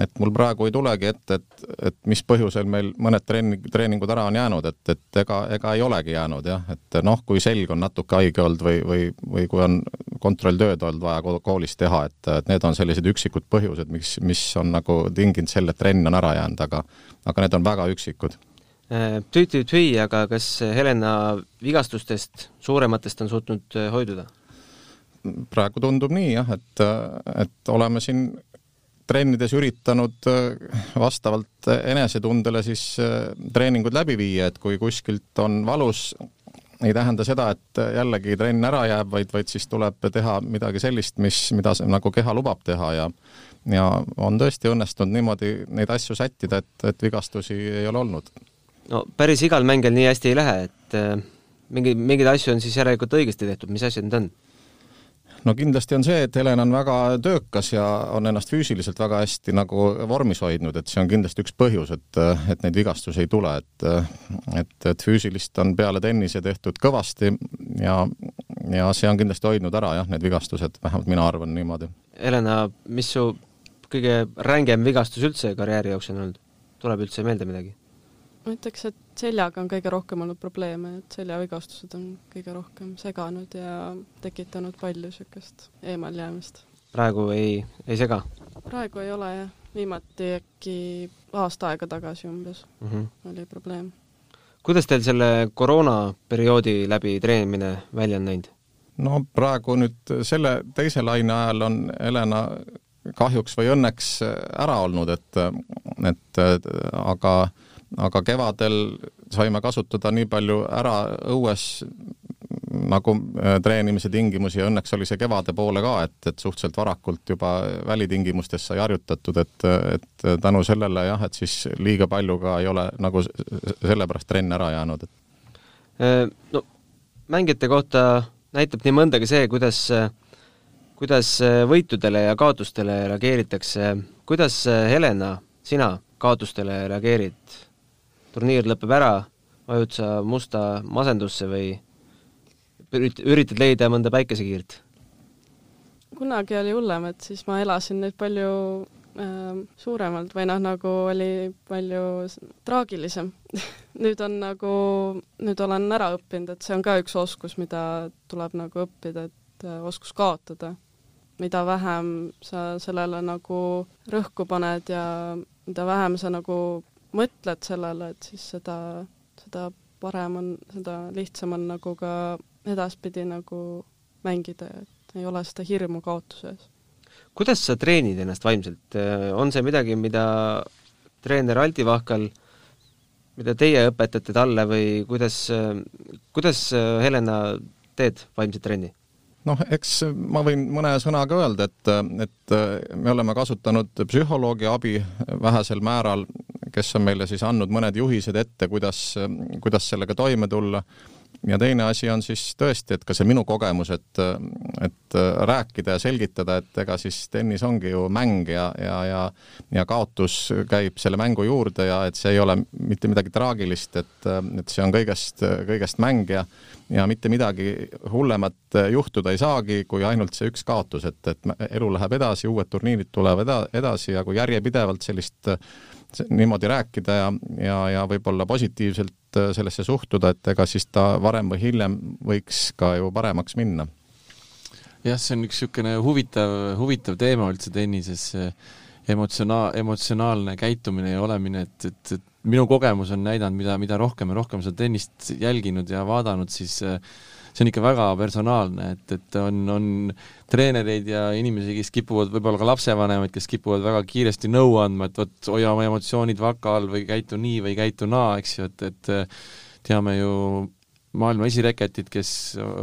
et mul praegu ei tulegi ette, et, et mis põhjusel meil mõned trenni, treeningud ära on jäänud, et, et ega, ega ei olegi jäänud jah, et noh, kui selg on natuke haige olnud või, või, või kui on kontrolltööd olnud vaja koolis teha, et, et need on sellised üksikud põhjused, mis, mis on nagu tinginud selle, et trenn on ära jäänud, aga aga need on väga üksikud Tüü-tüü-tüü, äh, aga kas Helena vigastustest, suurematest on suutnud äh, hoiduda? praegu tundub nii jah, et, et oleme siin trennides üritanud äh, vastavalt enesetundele siis äh, treeningud läbi viia, et kui kuskilt on valus, ei tähenda seda, et jällegi trenn ära jääb, vaid, vaid siis tuleb teha midagi sellist, mis, mida nagu keha lubab teha ja ja on tõesti õnnestunud niimoodi neid asju sättida, et, et vigastusi ei ole olnud. no päris igal mängijal nii hästi ei lähe, et äh, mingi, mingeid asju on siis järelikult õigesti tehtud, mis asjad need on? No kindlasti on see, et Helen on väga töökas ja on ennast füüsiliselt väga hästi nagu vormis hoidnud, et see on kindlasti üks põhjus, et, et neid vigastusi ei tule, et et, et füüsilist on peale tennise tehtud kõvasti ja, ja see on kindlasti hoidnud ära jah, need vigastused, vähemalt mina arvan niimoodi. Helena, mis su kõige rängem vigastus üldse karjääri jooksul on olnud? tuleb üldse meelde midagi? Ma ütleks, et seljaga on kõige rohkem olnud probleeme, et seljavigastused on kõige rohkem seganud ja tekitanud palju niisugust eemaljäämist. praegu ei, ei sega? praegu ei ole jah, viimati äkki aasta aega tagasi umbes mm -hmm. oli probleem. kuidas teil selle koroonaperioodi läbi treenimine välja on näinud? no praegu nüüd selle teise laine ajal on Helena kahjuks või õnneks ära olnud, et, et aga aga kevadel saime kasutada nii palju ära õues nagu äh, treenimise tingimusi ja õnneks oli see kevade poole ka, et, et suhteliselt varakult juba välitingimustes sai harjutatud, et, et tänu sellele jah, et siis liiga palju ka ei ole nagu sellepärast trenn ära jäänud. Äh, no mängijate kohta näitab nii mõndagi see, kuidas, kuidas võitudele ja kaotustele reageeritakse. kuidas Helena, sina kaotustele reageerid? Turniir lõpeb ära, vajud sa musta masendusse või üritad leida mõnda päikesekiirt? kunagi oli hullem, et siis ma elasin nüüd palju äh, suuremalt või noh, nagu oli palju traagilisem <laughs> nüüd on nagu, nüüd olen ära õppinud, et see on ka üks oskus, mida tuleb nagu õppida, et äh, oskus kaotada. mida vähem sa sellele nagu rõhku paned ja mida vähem sa nagu mõtled sellele, et siis seda, seda parem on, seda lihtsam on nagu ka edaspidi nagu mängida, et ei ole seda hirmu kaotuse ees. kuidas sa treenid ennast vaimselt, on see midagi, mida treener Aldi Vahkal, mida teie õpetate talle või kuidas, kuidas Helena teed vaimset trenni? noh, eks ma võin mõne sõnaga öelda, et, et me oleme kasutanud psühholoogi abi vähesel määral, kes on meile siis andnud mõned juhised ette, kuidas, kuidas sellega toime tulla. ja teine asi on siis tõesti, et ka see minu kogemus, et, et rääkida ja selgitada, et ega siis tennis ongi ju mäng ja, ja, ja ja kaotus käib selle mängu juurde ja et see ei ole mitte midagi traagilist, et, et see on kõigest, kõigest mäng ja ja mitte midagi hullemat juhtuda ei saagi, kui ainult see üks kaotus, et, et elu läheb edasi, uued turniirid tulevad eda-, edasi ja kui järjepidevalt sellist niimoodi rääkida ja, ja, ja võib-olla positiivselt sellesse suhtuda, et ega siis ta varem või hiljem võiks ka ju paremaks minna. jah, see on üks niisugune huvitav, huvitav teema üldse tennises, emotsionaal, emotsionaalne käitumine ja olemine, et, et, et minu kogemus on näidanud, mida, mida rohkem ja rohkem seda tennist jälginud ja vaadanud, siis äh, see on ikka väga personaalne, et, et on, on treenereid ja inimesi, kes kipuvad, võib-olla ka lapsevanemaid, kes kipuvad väga kiiresti nõu andma, et vot hoia oma emotsioonid vaka all või käitu nii või käitu naa, eks ju, et, et äh, teame ju maailma esireketit, kes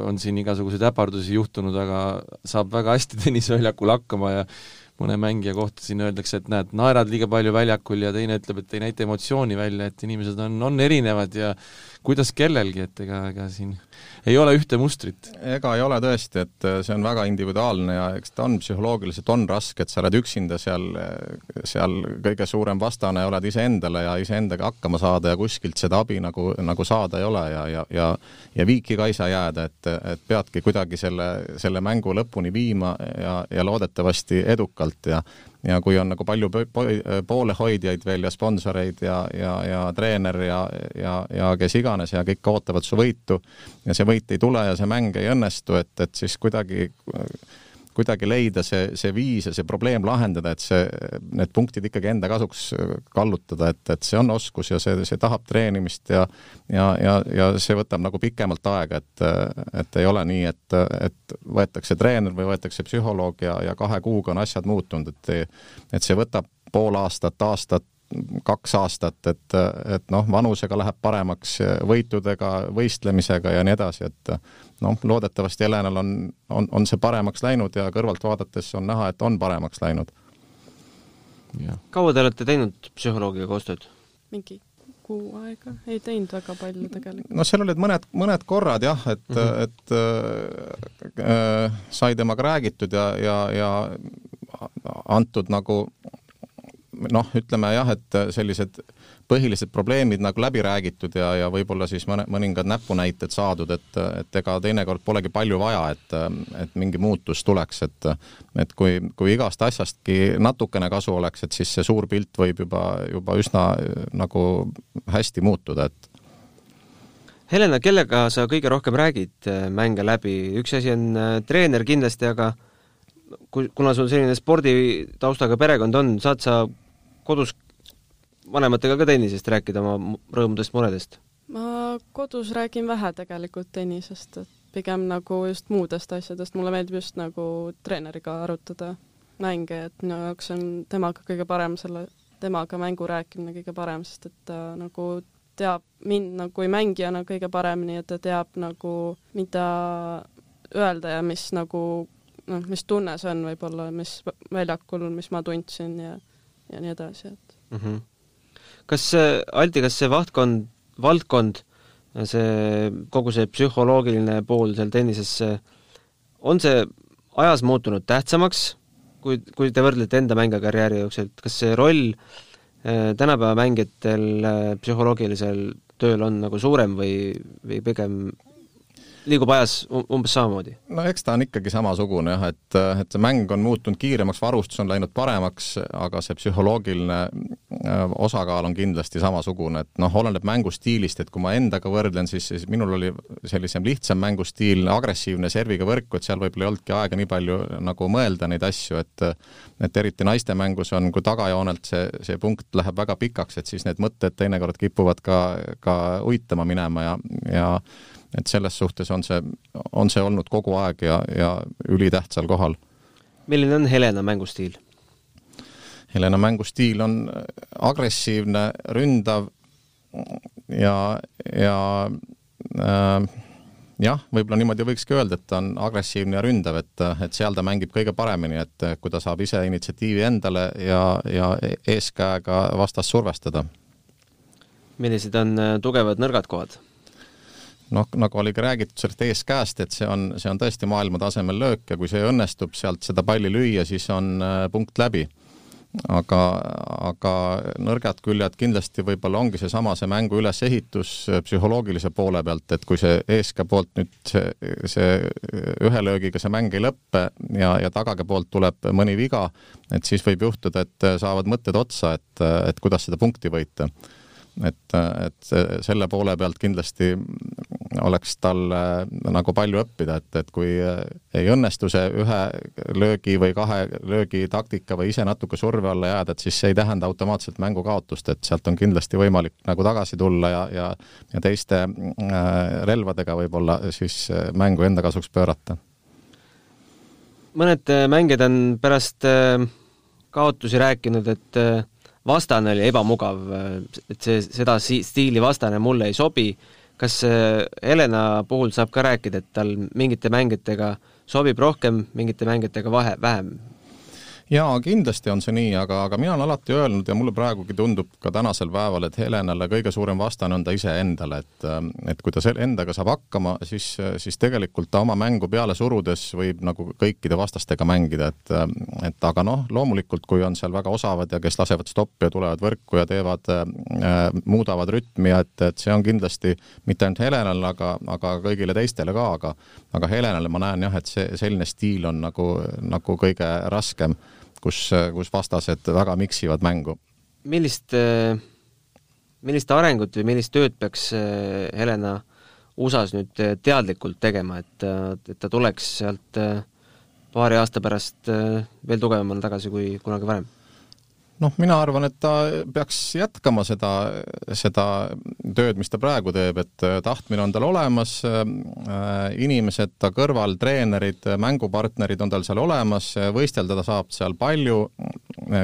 on siin igasuguseid äpardusi juhtunud, aga saab väga hästi <laughs> tenniseväljakul hakkama ja mõne mängija kohta siin öeldakse, et näed, naerad liiga palju väljakul ja teine ütleb, et ei näita emotsiooni välja, et inimesed on, on erinevad ja kuidas kellelgi, et ega, ega siin ei ole ühte mustrit. ega ei ole tõesti, et äh, see on väga individuaalne ja eks ta on psühholoogiliselt on raske, et sa oled üksinda seal, äh, seal kõige suurem vastane oled iseendale ja iseendaga hakkama saada ja kuskilt seda abi nagu, nagu saada ei ole ja, ja, ja ja viiki ka ei saa jääda, et, et peadki kuidagi selle, selle mängu lõpuni viima ja, ja loodetavasti edukalt ja ja kui on nagu palju poolehoidjaid veel ja sponsoreid ja, ja, ja treener ja, ja, ja kes iganes ja kõik ootavad su võitu ja see võit ei tule ja see mäng ei õnnestu, et, et siis kuidagi kuidagi leida see, see viis ja see probleem lahendada, et see, need punktid ikkagi enda kasuks kallutada, et, et see on oskus ja see, see tahab treenimist ja ja, ja, ja see võtab nagu pikemalt aega, et, et ei ole nii, et, et võetakse treener või võetakse psühholoog ja, ja kahe kuuga on asjad muutunud, et et see võtab pool aastat, aastat, kaks aastat, et, et noh, vanusega läheb paremaks, võitudega, võistlemisega ja nii edasi, et noh, loodetavasti Helenal on, on, on see paremaks läinud ja kõrvalt vaadates on näha, et on paremaks läinud. kaua te olete teinud psühholoogiga koostööd? mingi kuu aega, ei teinud väga palju tegelikult. no seal olid mõned, mõned korrad jah, et mm, -hmm. et äh, äh, sai temaga räägitud ja, ja, ja antud nagu noh, ütleme jah, et sellised põhilised probleemid nagu läbi räägitud ja, ja võib-olla siis mõne, mõningad näpunäited saadud, et, et ega teinekord polegi palju vaja, et, et mingi muutus tuleks, et et kui, kui igast asjastki natukene kasu oleks, et siis see suur pilt võib juba, juba üsna nagu hästi muutuda, et Helena, kellega sa kõige rohkem räägid äh, mänge läbi, üks asi on äh, treener kindlasti, aga kui, kuna sul selline sporditaustaga perekond on, saad sa kodus vanematega ka tennisest rääkida, oma rõõmudest, muredest? ma kodus räägin vähe tegelikult tennisest, et pigem nagu just muudest asjadest, mulle meeldib just nagu treeneriga arutada mänge, et minu jaoks on temaga kõige parem selle, temaga mängu rääkimine kõige parem, sest et ta nagu teab mind nagu kui mängijana kõige paremini ja ta teab nagu, mida öelda ja mis nagu noh, mis tunne see on võib-olla, mis väljakul, mis ma tundsin ja ja nii edasi, et mm. -hmm. kas Aldi, kas see vahtkond, valdkond, see, kogu see psühholoogiline pool seal tennises, on see ajas muutunud tähtsamaks, kui, kui te võrdlete enda mängijakarjääri jooksul, et kas see roll äh, tänapäeva mängijatel äh, psühholoogilisel tööl on nagu suurem või, või pigem liigub ajas umbes samamoodi? no eks ta on ikkagi samasugune jah, et, et see mäng on muutunud kiiremaks, varustus on läinud paremaks, aga see psühholoogiline äh, osakaal on kindlasti samasugune, et noh, oleneb mängustiilist, et kui ma endaga võrdlen, siis, siis minul oli sellisem lihtsam mängustiil, agressiivne serviga võrku, et seal võib-olla ei olnudki aega nii palju nagu mõelda neid asju, et et eriti naiste mängus on, kui tagajoonelt see, see punkt läheb väga pikaks, et siis need mõtted teinekord kipuvad ka, ka uitama minema ja, ja et selles suhtes on see, on see olnud kogu aeg ja, ja ülitähtsal kohal. milline on Helena mängustiil? Helena mängustiil on agressiivne, ründav ja, ja äh, jah, võib-olla niimoodi võikski öelda, et ta on agressiivne ja ründav, et, et seal ta mängib kõige paremini, et kui ta saab ise initsiatiivi endale ja, ja eeskäega vastast survestada. millised on äh, tugevad nõrgad kohad? Noh, nagu oli ka räägitud sellest eeskäest, et see on, see on tõesti maailmatasemel löök ja kui see õnnestub sealt seda palli lüüa, siis on äh, punkt läbi. aga, aga nõrgad küljed kindlasti võib-olla ongi seesama, see mängu ülesehitus äh, psühholoogilise poole pealt, et kui see eeskäe poolt nüüd see, see ühe löögiga see mäng ei lõppe ja, ja tagage poolt tuleb mõni viga, et siis võib juhtuda, et saavad mõtted otsa, et, et kuidas seda punkti võita et, et selle poole pealt kindlasti oleks tal nagu palju õppida, et, et kui ei õnnestu see ühe löögi või kahe löögi taktika või ise natuke surve alla jääda, et siis see ei tähenda automaatselt mängu kaotust, et sealt on kindlasti võimalik nagu tagasi tulla ja, ja ja teiste äh, relvadega võib-olla siis mängu enda kasuks pöörata. mõned mängijad on pärast äh, kaotusi rääkinud, et äh, vastane oli ebamugav, et see, seda stiili vastane mulle ei sobi. Kas Helena puhul saab ka rääkida, et tal mingite mängijatega sobib rohkem, mingite mängijatega vahe, vähem? Jaa, kindlasti on see nii, aga, aga mina olen alati öelnud ja mulle praegugi tundub ka tänasel päeval, et Helenale kõige suurem vastane on ta iseendale, et et kui ta endaga saab hakkama, siis, siis tegelikult ta oma mängu peale surudes võib nagu kõikide vastastega mängida, et et aga noh, loomulikult kui on seal väga osavad ja kes lasevad stoppi ja tulevad võrku ja teevad äh,, muudavad rütmi, et, et see on kindlasti mitte ainult Helenale, aga, aga kõigile teistele ka, aga aga Helenale ma näen jah, et see selline stiil on nagu, nagu kõige raskem kus, kus vastased väga miksivad mängu. millist, millist arengut või millist tööd peaks Helena USA-s nüüd teadlikult tegema, et, et ta tuleks sealt paari aasta pärast veel tugevamana tagasi kui kunagi varem? Noh, mina arvan, et ta peaks jätkama seda, seda tööd, mis ta praegu teeb, et äh, tahtmine on tal olemas, äh, inimesed ta kõrval, treenerid, mängupartnerid on tal seal olemas, võistelda ta saab seal palju,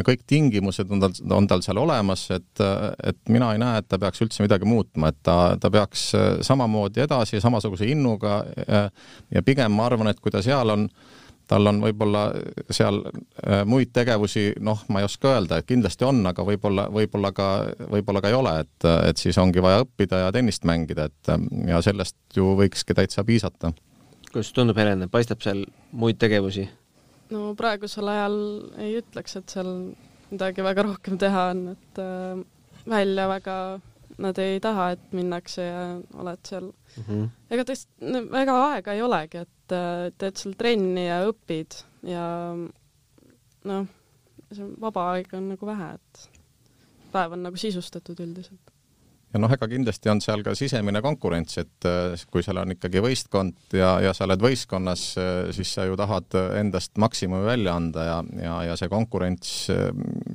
kõik tingimused on tal, on tal seal olemas, et, et mina ei näe, et ta peaks üldse midagi muutma, et ta, ta peaks samamoodi edasi, samasuguse innuga ja, ja pigem ma arvan, et kui ta seal on, tal on võib-olla seal äh, muid tegevusi, noh, ma ei oska öelda, et kindlasti on, aga võib-olla, võib-olla ka, võib-olla ka ei ole, et, et siis ongi vaja õppida ja tennist mängida, et ja sellest ju võikski täitsa piisata. kuidas tundub, Helen, paistab seal muid tegevusi? no praegusel ajal ei ütleks, et seal midagi väga rohkem teha on, et äh, välja väga nad ei taha, et minnakse ja oled seal mm. -hmm. ega tõesti väga aega ei olegi, et äh, teed seal trenni ja õpid ja noh, see vaba aega on nagu vähe, et päev on nagu sisustatud üldiselt ja noh, ega kindlasti on seal ka sisemine konkurents, et äh, kui seal on ikkagi võistkond ja, ja sa oled võistkonnas, äh, siis sa ju tahad endast maksimumi välja anda ja, ja, ja see konkurents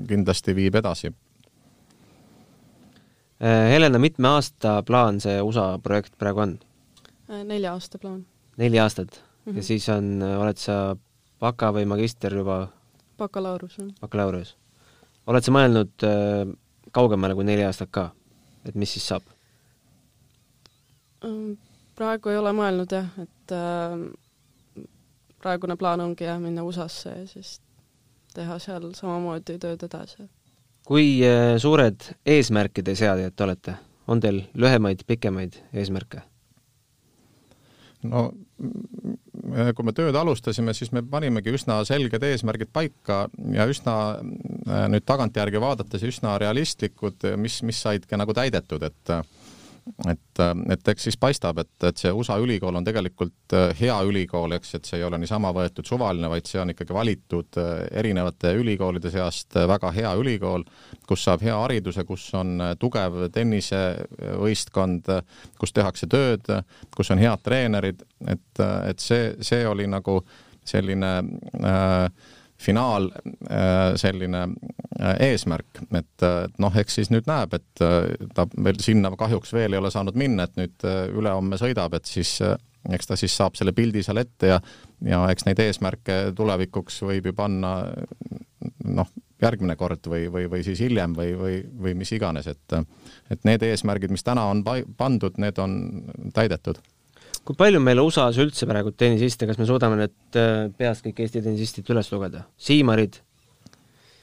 kindlasti viib edasi Helena, mitme aasta plaan see USA projekt praegu on? Nelja aasta plaan. Neli aastat mm -hmm. ja siis on, oled sa baka või magister juba? bakalaureus, bakalaureus. oled sa mõelnud äh, kaugemale kui neli aastat ka, et mis siis saab? Ähm, praegu ei ole mõelnud jah, et äh, praegune plaan ongi jah, minna USA-sse ja siis teha seal samamoodi tööd edasi kui äh, suured eesmärkide seadjad te olete? on teil lühemaid, pikemaid eesmärke? No kui me tööd alustasime, siis me panimegi üsna selged eesmärgid paika ja üsna äh, nüüd tagantjärgi vaadates üsna realistlikud, mis, mis said ka nagu täidetud, et et, et eks siis paistab, et, et see USA ülikool on tegelikult äh, hea ülikool, eks, et see ei ole niisama võetud suvaline, vaid see on ikkagi valitud äh, erinevate ülikoolide seast äh, väga hea ülikool, kus saab hea hariduse, kus on tugev tennisevõistkond, kus tehakse tööd, kus on head treenerid, et, et see, see oli nagu selline äh, finaal äh, selline äh, eesmärk, et noh, eks siis nüüd näeb, et äh, ta veel sinna kahjuks veel ei ole saanud minna, et nüüd ülehomme sõidab, et siis eks ta siis saab selle pildi seal ette ja ja eks neid eesmärke tulevikuks võib ju panna noh, järgmine kord või, või, või siis hiljem või, või, või mis iganes, et et need eesmärgid, mis täna on pandud, need on täidetud kui palju meil USA-s üldse praegu tennisiste, kas me suudame need äh, peast kõik Eesti tennisistid üles lugeda? Siimarid,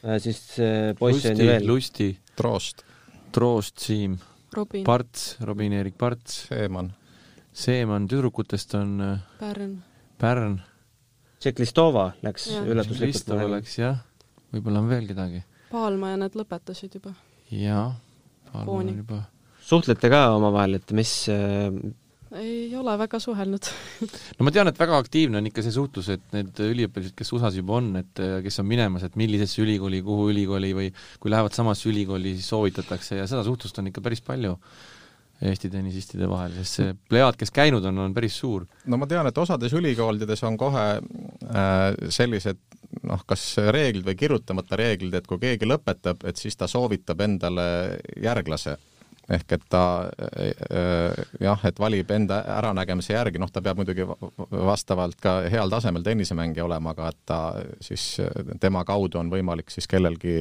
äh, siis äh, poisse on ju veel. Lusti, Troost, Troost, Siim, Parts, Robin-Erik Parts, Seeman, Seeman, tüdrukutest on Pärn, Pärn. Tšeklistova läks üllatuslikult. Tšeklistova läks jah, võib-olla on veel kedagi. Paalma ja nad lõpetasid juba. jaa, Paalma on juba suhtlete ka omavahel, et mis ei ole väga suhelnud <laughs> no ma tean, et väga aktiivne on ikka see suhtlus, et need üliõpilased, kes USA-s juba on, et äh, kes on minemas, et millisesse ülikooli, kuhu ülikooli või kui lähevad samasse ülikooli, siis soovitatakse ja seda suhtlust on ikka päris palju Eesti tennisistide vahel, sest see plejaad, kes käinud on, on päris suur. no ma tean, et osades ülikoolides on kohe äh, sellised noh, kas reeglid või kirjutamata reeglid, et kui keegi lõpetab, et siis ta soovitab endale järglase ehk et ta äh, jah, et valib enda äranägemise järgi, noh, ta peab muidugi vastavalt ka heal tasemel tennisemängija olema, aga et ta siis, tema kaudu on võimalik siis kellelgi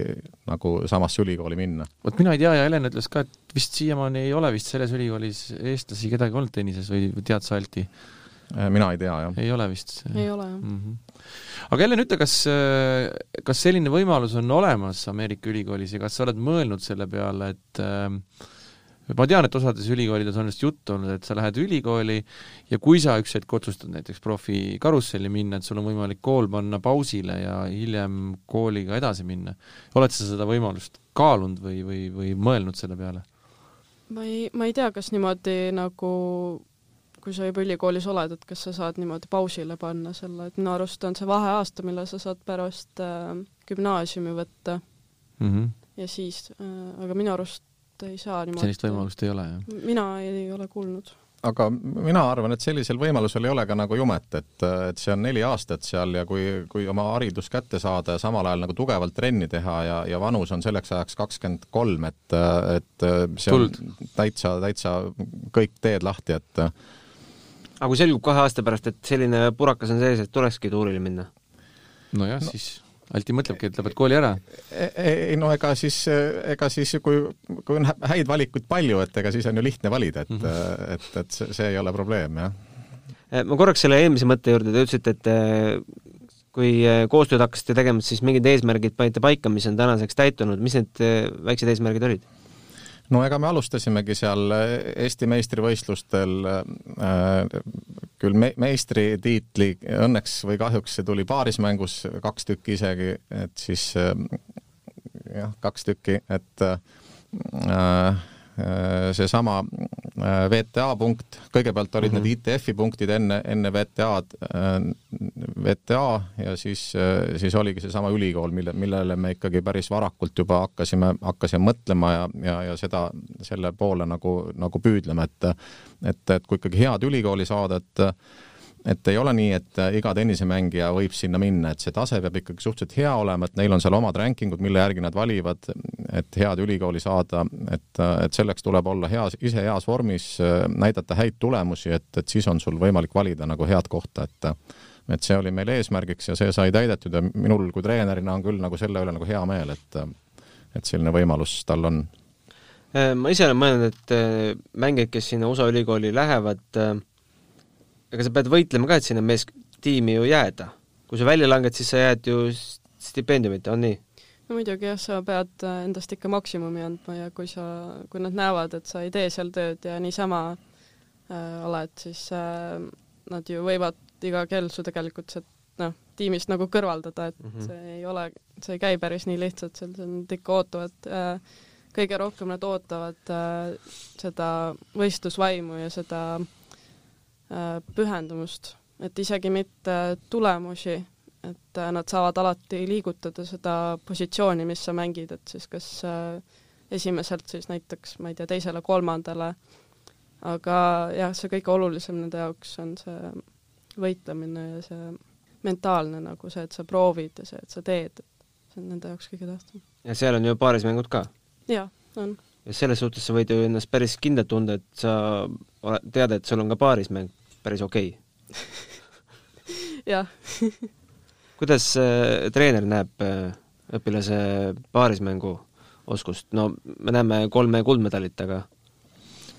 nagu samasse ülikooli minna. vot mina ei tea ja Helen ütles ka, et vist siiamaani ei ole vist selles ülikoolis eestlasi kedagi olnud tennises või tead sa, Alti? Äh, mina ei tea, jah. ei ole vist? ei ole, jah mm. -hmm. aga Helen, ütle, kas, kas selline võimalus on olemas Ameerika ülikoolis ja kas sa oled mõelnud selle peale, et äh, ma tean, et osades ülikoolides on sellest juttu olnud, et sa lähed ülikooli ja kui sa üks hetk otsustad näiteks profikarusselli minna, et sul on võimalik kool panna pausile ja hiljem kooliga edasi minna. oled sa seda võimalust kaalunud või, või, või mõelnud selle peale? ma ei, ma ei tea, kas niimoodi nagu kui sa juba ülikoolis oled, et kas sa saad niimoodi pausile panna selle, et minu arust on see vaheaasta, mille sa saad pärast äh, gümnaasiumi võtta mm. -hmm. ja siis äh,, aga minu arust ei saa niimoodi. sellist võimalust ei ole, jah? mina ei ole kuulnud aga mina arvan, et sellisel võimalusel ei ole ka nagu jumet, et, et see on neli aastat seal ja kui, kui oma haridus kätte saada ja samal ajal nagu tugevalt trenni teha ja, ja vanus on selleks ajaks kakskümmend kolm, et, et see on Tuld. täitsa, täitsa kõik teed lahti, et aga kui selgub kahe aasta pärast, et selline purakas on sees, et tulekski tuurile minna? nojah no., siis Alti mõtlebki, et lõpetad kooli ära? E-, e-, ei no ega siis, ega siis kui, kui on häid valikuid palju, et ega siis on ju lihtne valida, et mm, -hmm. et, et see, see ei ole probleem, jah. E, ma korraks selle eelmise mõtte juurde, te ütlesite, et kui koostööd hakkasite tegema, siis mingid eesmärgid panite paika, mis on tänaseks täitunud, mis need väiksed eesmärgid olid? No ega me alustasimegi seal Eesti meistrivõistlustel äh, küll me-, meistritiitli õnneks või kahjuks see tuli paarismängus kaks tükki isegi, et siis äh, jah, kaks tükki, et Äh, seesama äh, VTA punkt, kõigepealt olid mm -hmm. need ITF-i punktid enne, enne VTA-d, äh, VTA ja siis, siis oligi seesama ülikool, mille, millele me ikkagi päris varakult juba hakkasime, hakkasime mõtlema ja, ja, ja seda, selle poole nagu, nagu püüdlema, et et, et kui ikkagi head ülikooli saada, et et ei ole nii, et äh, iga tennisemängija võib sinna minna, et see tase peab ikkagi suhteliselt hea olema, et neil on seal omad rankingud, mille järgi nad valivad, et head ülikooli saada, et, äh, et selleks tuleb olla heas, ise heas vormis, äh, näidata häid tulemusi, et, et siis on sul võimalik valida nagu head kohta, et et see oli meil eesmärgiks ja see sai täidetud ja minul kui treenerina on küll nagu selle üle nagu hea meel, et et selline võimalus tal on. Ma ise olen mõelnud, et mängijad, kes sinna USA ülikooli lähevad, ega sa pead võitlema ka, et sinna mees-, tiimi ju jääda. kui sa välja langed, siis sa jääd ju stipendiumit, on nii? no muidugi jah, sa pead äh, endast ikka maksimumi andma ja kui sa, kui nad näevad, et sa ei tee seal tööd ja niisama äh, oled, siis äh, nad ju võivad iga kell su tegelikult sealt noh, tiimist nagu kõrvaldada, et mm -hmm. see ei ole, see ei käi päris nii lihtsalt, seal nad ikka ootavad äh, kõige rohkem nad ootavad äh, seda võistlusvaimu ja seda äh, Äh, pühendumust, et isegi mitte tulemusi, et äh, nad saavad alati liigutada seda positsiooni, mis sa mängid, et siis kas äh, esimeselt siis näiteks, ma ei tea, teisele-kolmandale, aga jah, see kõige olulisem nende jaoks on see võitlemine ja see mentaalne nagu see, et sa proovid ja see, et sa teed, et see on nende jaoks kõige tähtsam. ja seal on ju paarismängud ka? jah, on. ja selles suhtes sa võid ju ennast päris kindlalt tunda, et sa tead, et sul on ka paarismäng päris okei okay. <laughs> jah kuidas äh, treener näeb äh, õpilase paarismängu oskust, no me näeme kolme kuldmedalit, aga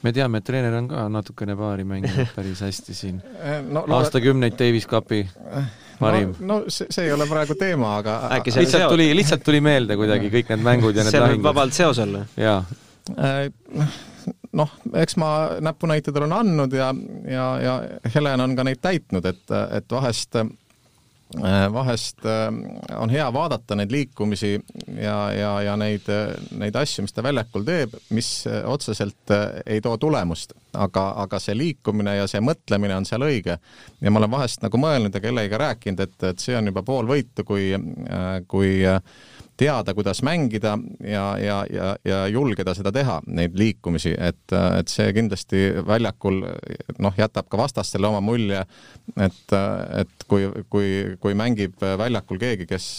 me teame, et treener on ka natukene paari mänginud <laughs> päris hästi siin äh, no,. aastakümneid Davis Cupi parim. no, no see, see ei ole praegu teema, aga äkki see lihtsalt tuli, lihtsalt tuli meelde kuidagi kõik need mängud ja need lahingud. see võib vabalt seos olla. jaa äh, noh, eks ma näpunäiteid olen andnud ja, ja, ja Helen on ka neid täitnud, et, et vahest vahest on hea vaadata neid liikumisi ja, ja, ja neid, neid asju, mis ta väljakul teeb, mis otseselt ei too tulemust, aga, aga see liikumine ja see mõtlemine on seal õige. ja ma olen vahest nagu mõelnud ja kellegagi rääkinud, et, et see on juba pool võitu, kui, kui teada, kuidas mängida ja, ja, ja, ja julgeda seda teha, neid liikumisi, et, et see kindlasti väljakul noh, jätab ka vastastele oma mulje, et, et kui, kui, kui mängib väljakul keegi, kes,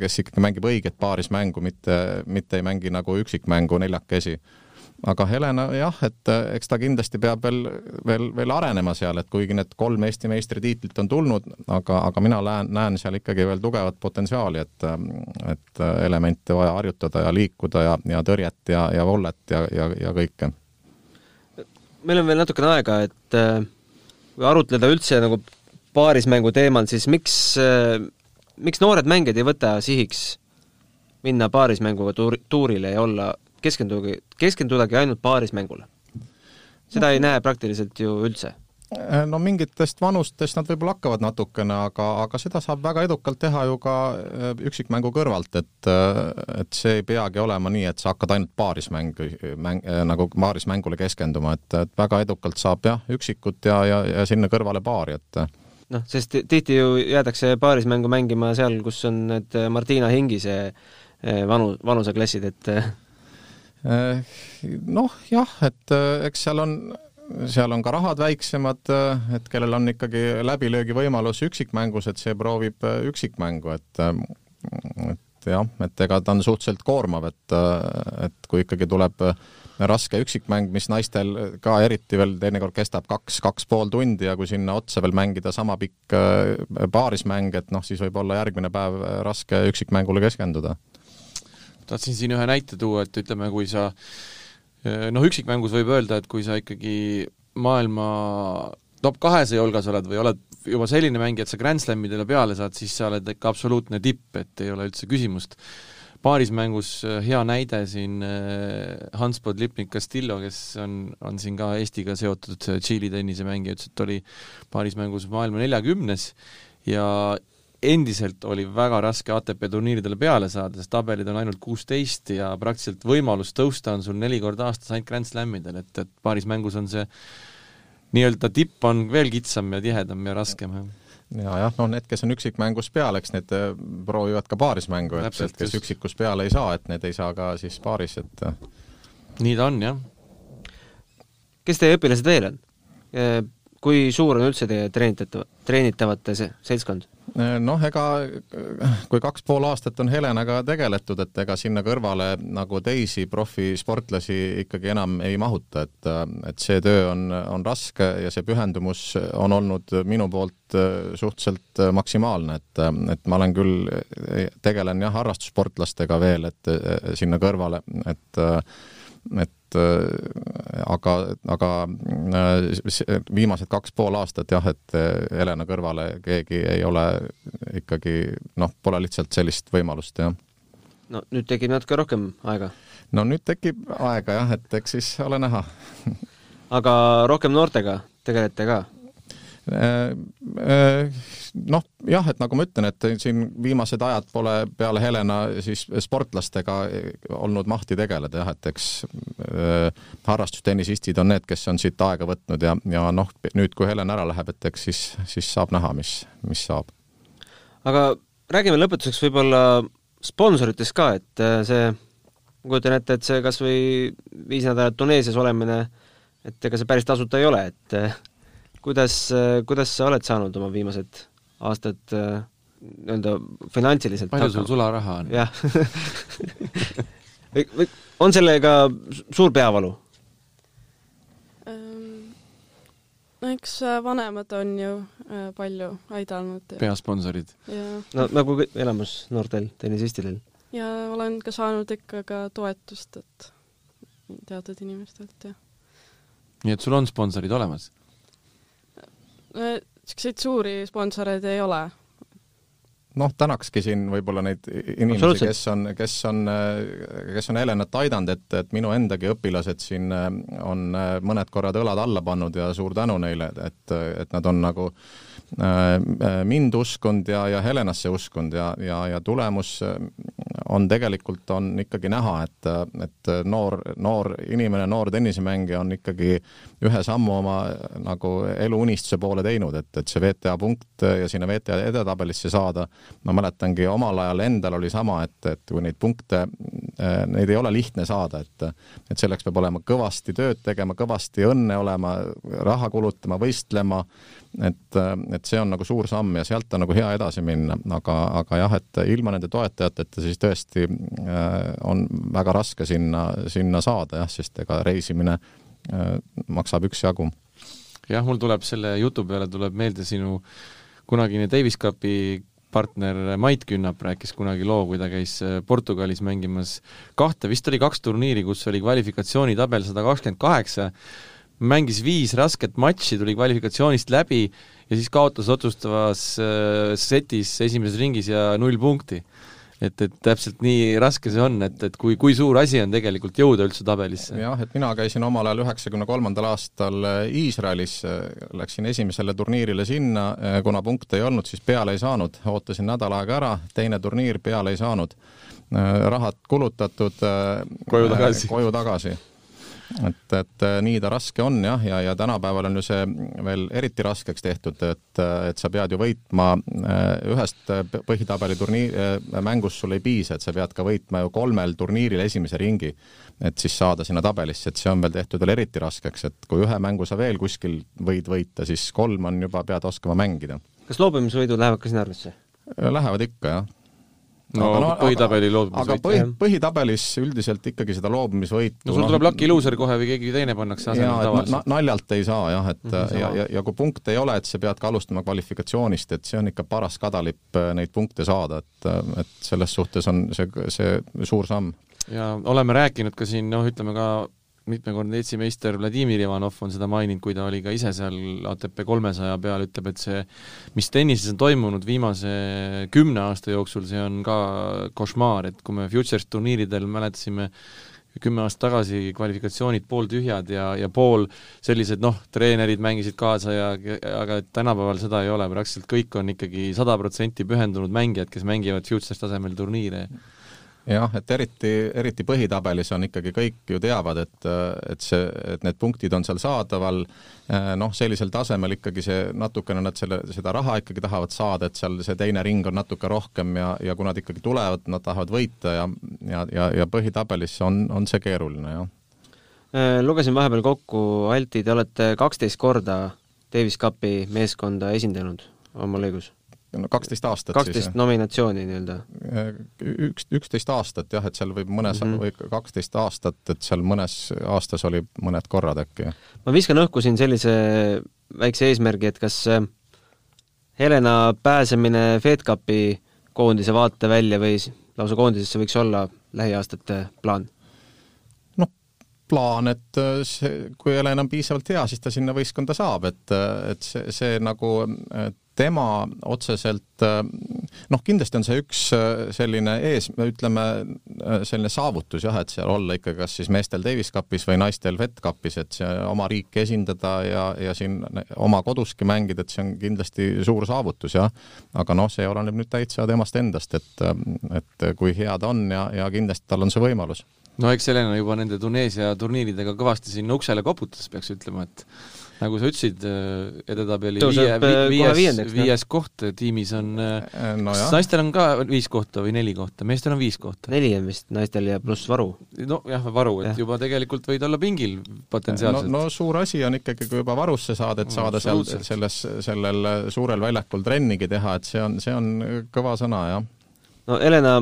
kes ikkagi mängib õiget paarismängu, mitte, mitte ei mängi nagu üksikmängu neljakesi aga Helena jah, et äh, eks ta kindlasti peab veel, veel, veel arenema seal, et kuigi need kolm Eesti meistritiitlit on tulnud, aga, aga mina näen, näen seal ikkagi veel tugevat potentsiaali, et, äh, et äh, elemente vaja harjutada ja liikuda ja, ja tõrjet ja, ja vollet ja, ja, ja kõike. meil on veel natukene aega, et kui arutleda üldse nagu paarismängu teemal, siis miks, miks noored mängijad ei võta sihiks minna paarismänguga tuur, tuurile ja olla keskenduge, keskendudagi ainult paarismängule. seda ei näe praktiliselt ju üldse. Äh, no mingitest vanustest nad võib-olla hakkavad natukene, aga, aga seda saab väga edukalt teha ju ka äh, üksikmängu kõrvalt, et äh, et see ei peagi olema nii, et sa hakkad ainult paarismängu, mäng, nagu paarismängule keskenduma, et, et väga edukalt saab jah, üksikut ja, ja, ja sinna kõrvale paari, et noh, sest tihti ju jäädakse paarismängu mängima seal, kus on need Martina Hingise vanu, vanuseklassid, et noh, jah, et eks seal on seal on ka rahad väiksemad, et kellel on ikkagi läbilöögivõimalus üksikmängus, et see proovib üksikmängu, et et jah, et ega ta on suhteliselt koormav, et, et kui ikkagi tuleb raske üksikmäng, mis naistel ka eriti veel teinekord kestab kaks, kaks pool tundi ja kui sinna otsa veel mängida sama pikk paarismäng, et noh, siis võib olla järgmine päev raske üksikmängule keskenduda. Tahtsin siin ühe näite tuua, et ütleme, kui sa Äh, noh, üksikmängus võib öelda, et kui sa ikkagi maailma top kahesaja hulgas oled või oled juba selline mängija, et sa Grand Slamidele peale saad, siis sa oled ikka absoluutne tipp, et ei ole üldse küsimust. paarismängus äh, hea näide siin äh, Hans Podlipnik Castillo, kes on, on siin ka Eestiga seotud Tšiili tennisemängija, ütles, et oli paarismängus maailma neljakümnes ja endiselt oli väga raske ATP turniiridele peale saada, sest tabelid on ainult kuusteist ja praktiliselt võimalus tõusta on sul neli korda aastas ainult Grand Slamidel, et, et paaris mängus on see nii-öelda tipp on veel kitsam ja tihedam ja raskem, jah ja jah, no need, kes on üksikmängus peal, eks need äh, proovivad ka paarismängu, et, et kes just. üksikus peale ei saa, et need ei saa ka siis paaris, et äh. nii ta on, jah. kes teie õpilased veel on? Kui suur on üldse teie treenitatav, treenitavate seltskond? noh, ega kui kaks pool aastat on Helenaga tegeletud, et ega sinna kõrvale nagu teisi profisportlasi ikkagi enam ei mahuta, et, et see töö on, on raske ja see pühendumus on olnud minu poolt suhteliselt maksimaalne, et, et ma olen küll, tegelen jah, harrastussportlastega veel, et sinna kõrvale, et et Äh, aga, aga äh, viimased kaks pool aastat jah, et äh, Helena kõrvale keegi ei ole ikkagi noh, pole lihtsalt sellist võimalust, jah. no nüüd tekib natuke rohkem aega? no nüüd tekib aega jah, et eks siis ole näha aga rohkem noortega tegelete ka? Äh, äh, noh, jah, et nagu ma ütlen, et siin viimased ajad pole peale Helena siis sportlastega olnud mahti tegeleda jah, et eks äh, harrastustennisistid on need, kes on siit aega võtnud ja, ja noh, nüüd kui Helen ära läheb, et eks siis, siis saab näha, mis, mis saab. aga räägime lõpetuseks võib-olla sponsoritest ka, et see, ma kujutan ette, et see kas või viis nädalat Tuneesias olemine, et ega see päris tasuta ei ole, et kuidas, kuidas sa oled saanud oma viimased aastad äh, nii-öelda finantsiliselt palju sul sularaha on? jah on sellega suur peavalu? Ehm, no eks äh, vanemad on ju äh, palju aidanud. peasponsorid? no nagu elamus noortel tennisistidel. ja olen ka saanud ikka ka toetust, et teatud inimestelt, jah. nii et sul on sponsorid olemas? Niisuguseid suuri sponsoreid ei ole. noh, tänakski siin võib-olla neid inimesi, kes on, kes on, kes on Helenat aidanud, et, et minu endagi õpilased siin on mõned korrad õlad alla pannud ja suur tänu neile, et, et nad on nagu äh, mind uskunud ja, ja Helenasse uskunud ja, ja, ja tulemus on tegelikult, on ikkagi näha, et, et noor, noor inimene, noor tennisemängija on ikkagi ühe sammu oma nagu eluunistuse poole teinud, et, et see VTA punkt ja sinna VTA edetabelisse saada, ma mäletangi omal ajal endal oli sama, et, et kui neid punkte, neid ei ole lihtne saada, et et selleks peab olema kõvasti tööd tegema, kõvasti õnne olema, raha kulutama, võistlema, et, et see on nagu suur samm ja sealt on nagu hea edasi minna, aga, aga jah, et ilma nende toetajateta siis tõesti äh, on väga raske sinna, sinna saada jah, sest ega reisimine äh, maksab üksjagu. jah, mul tuleb selle jutu peale tuleb meelde sinu kunagine Davis Cupi partner Mait Künnap rääkis kunagi loo, kui ta käis äh, Portugalis mängimas kahte, vist oli kaks turniiri, kus oli kvalifikatsioonitabel sada kakskümmend kaheksa mängis viis rasket matši, tuli kvalifikatsioonist läbi ja siis kaotas otsustavas äh, setis esimeses ringis ja null punkti. Et, et täpselt nii raske see on, et, et kui, kui suur asi on tegelikult jõuda üldse tabelisse? jah, et mina käisin omal ajal üheksakümne kolmandal aastal äh, Iisraelis, äh, läksin esimesele turniirile sinna, äh, kuna punkte ei olnud, siis peale ei saanud, ootasin nädal aega ära, teine turniir, peale ei saanud. rahad kulutatud. koju tagasi. koju tagasi et, et äh, nii ta raske on jah, ja, ja tänapäeval on ju see veel eriti raskeks tehtud, et, et sa pead ju võitma äh, ühest põhitabeli turniir, äh, mängust sul ei piisa, et sa pead ka võitma ju kolmel turniiril esimese ringi, et siis saada sinna tabelisse, et see on veel tehtud veel eriti raskeks, et kui ühe mängu sa veel kuskil võid võita, siis kolm on juba, pead oskama mängida. kas loobumisvõidud lähevad ka sinna arvesse? Lähevad ikka, jah no, no põhitabeli loobumisvõit. aga põhi, põhitabelis üldiselt ikkagi seda loobumisvõitu no sul no, tuleb Lucky Loser kohe või keegi teine pannakse asemele tavaliselt. naljalt ei saa jah, et mm -hmm, ja, ja, ja kui punkte ei ole, et sa pead ka alustama kvalifikatsioonist, et see on ikka paras kadalipp äh, neid punkte saada, et, äh, et selles suhtes on see, see suur samm. ja oleme rääkinud ka siin noh, ütleme ka mitmekordne Eesti meister Vladimir Ivanov on seda maininud, kui ta oli ka ise seal ATP kolmesaja peal, ütleb, et see, mis tennises on toimunud viimase kümne aasta jooksul, see on ka košmaar, et kui me Futures turniiridel mäletasime kümme aastat tagasi kvalifikatsioonid pooltühjad ja, ja pool sellised noh, treenerid mängisid kaasa ja aga tänapäeval seda ei ole, praktiliselt kõik on ikkagi sada protsenti pühendunud mängijad, kes mängivad Futures tasemel turniire jah, et eriti, eriti põhitabelis on ikkagi kõik ju teavad, et, et see, et need punktid on seal saadaval, noh, sellisel tasemel ikkagi see natukene nad selle, seda raha ikkagi tahavad saada, et seal see teine ring on natuke rohkem ja, ja kui nad ikkagi tulevad, nad tahavad võita ja, ja, ja, ja põhitabelis on, on see keeruline, jah. Äh, lugesin vahepeal kokku, Alti, te olete kaksteist korda Davis Cupi meeskonda esindanud, on mul õigus? No kaksteist aastat kaksteist nominatsiooni nii-öelda? üks, üksteist aastat jah, et seal võib mõnes mm, -hmm. või kaksteist aastat, et seal mõnes aastas oli mõned korrad äkki. ma viskan õhku siin sellise väikse eesmärgi, et kas äh, Helena pääsemine FedCupi koondise vaatevälja või lausa koondisesse võiks olla lähiaastate plaan? noh, plaan, et äh, see, kui Helena on piisavalt hea, siis ta sinna võistkonda saab, et, äh, et see, see nagu, et tema otseselt noh, kindlasti on see üks äh, selline ees, ütleme äh, selline saavutus jah, et seal olla ikka kas siis meestel Davis Cupis või naistel Fed Cupis, et see oma riiki esindada ja, ja siin oma koduski mängida, et see on kindlasti suur saavutus jah. aga noh, see oleneb nüüd täitsa temast endast, et, et kui hea ta on ja, ja kindlasti tal on see võimalus. no eks Helena juba nende Tuneesia turniiridega kõvasti sinna uksele koputas, peaks ütlema, et nagu sa ütlesid, äh, edetabeli viie, äh, viies, viies koht tiimis on no, kas naistel on ka viis kohta või neli kohta, meestel on viis kohta? neli on vist naistel ja pluss varu. nojah, varu, et ja. juba tegelikult võid olla pingil potentsiaalselt. no, no suur asi on ikkagi, kui juba varusse saad, et saada no, seal selles, sellel suurel väljakul trennigi teha, et see on, see on kõva sõna, jah no Helena,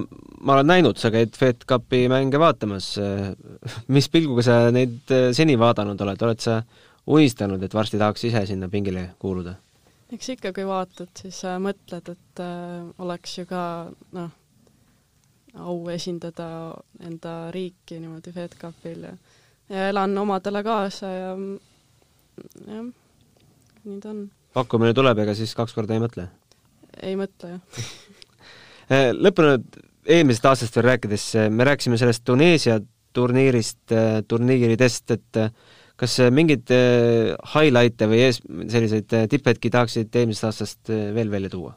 ma olen näinud, sa käid Fed Cupi mänge vaatamas. <laughs> mis pilguga sa neid seni vaadanud oled, oled sa unistanud, et varsti tahaks ise sinna pingile kuuluda? eks ikka, kui vaatad, siis äh, mõtled, et äh, oleks ju ka noh, au esindada enda riiki niimoodi FedCupil ja, ja elan omadele kaasa ja jah, nii ta on. pakkumine tuleb, ega siis kaks korda ei mõtle? ei mõtle, jah <laughs> äh, lõppenud eelmisest aastast veel rääkides, me rääkisime sellest Tuneesia turniirist, turniiridest, et kas äh, mingeid äh, highlight'e või ees, selliseid äh, tipphetki tahaksid eelmisest aastast veel välja tuua?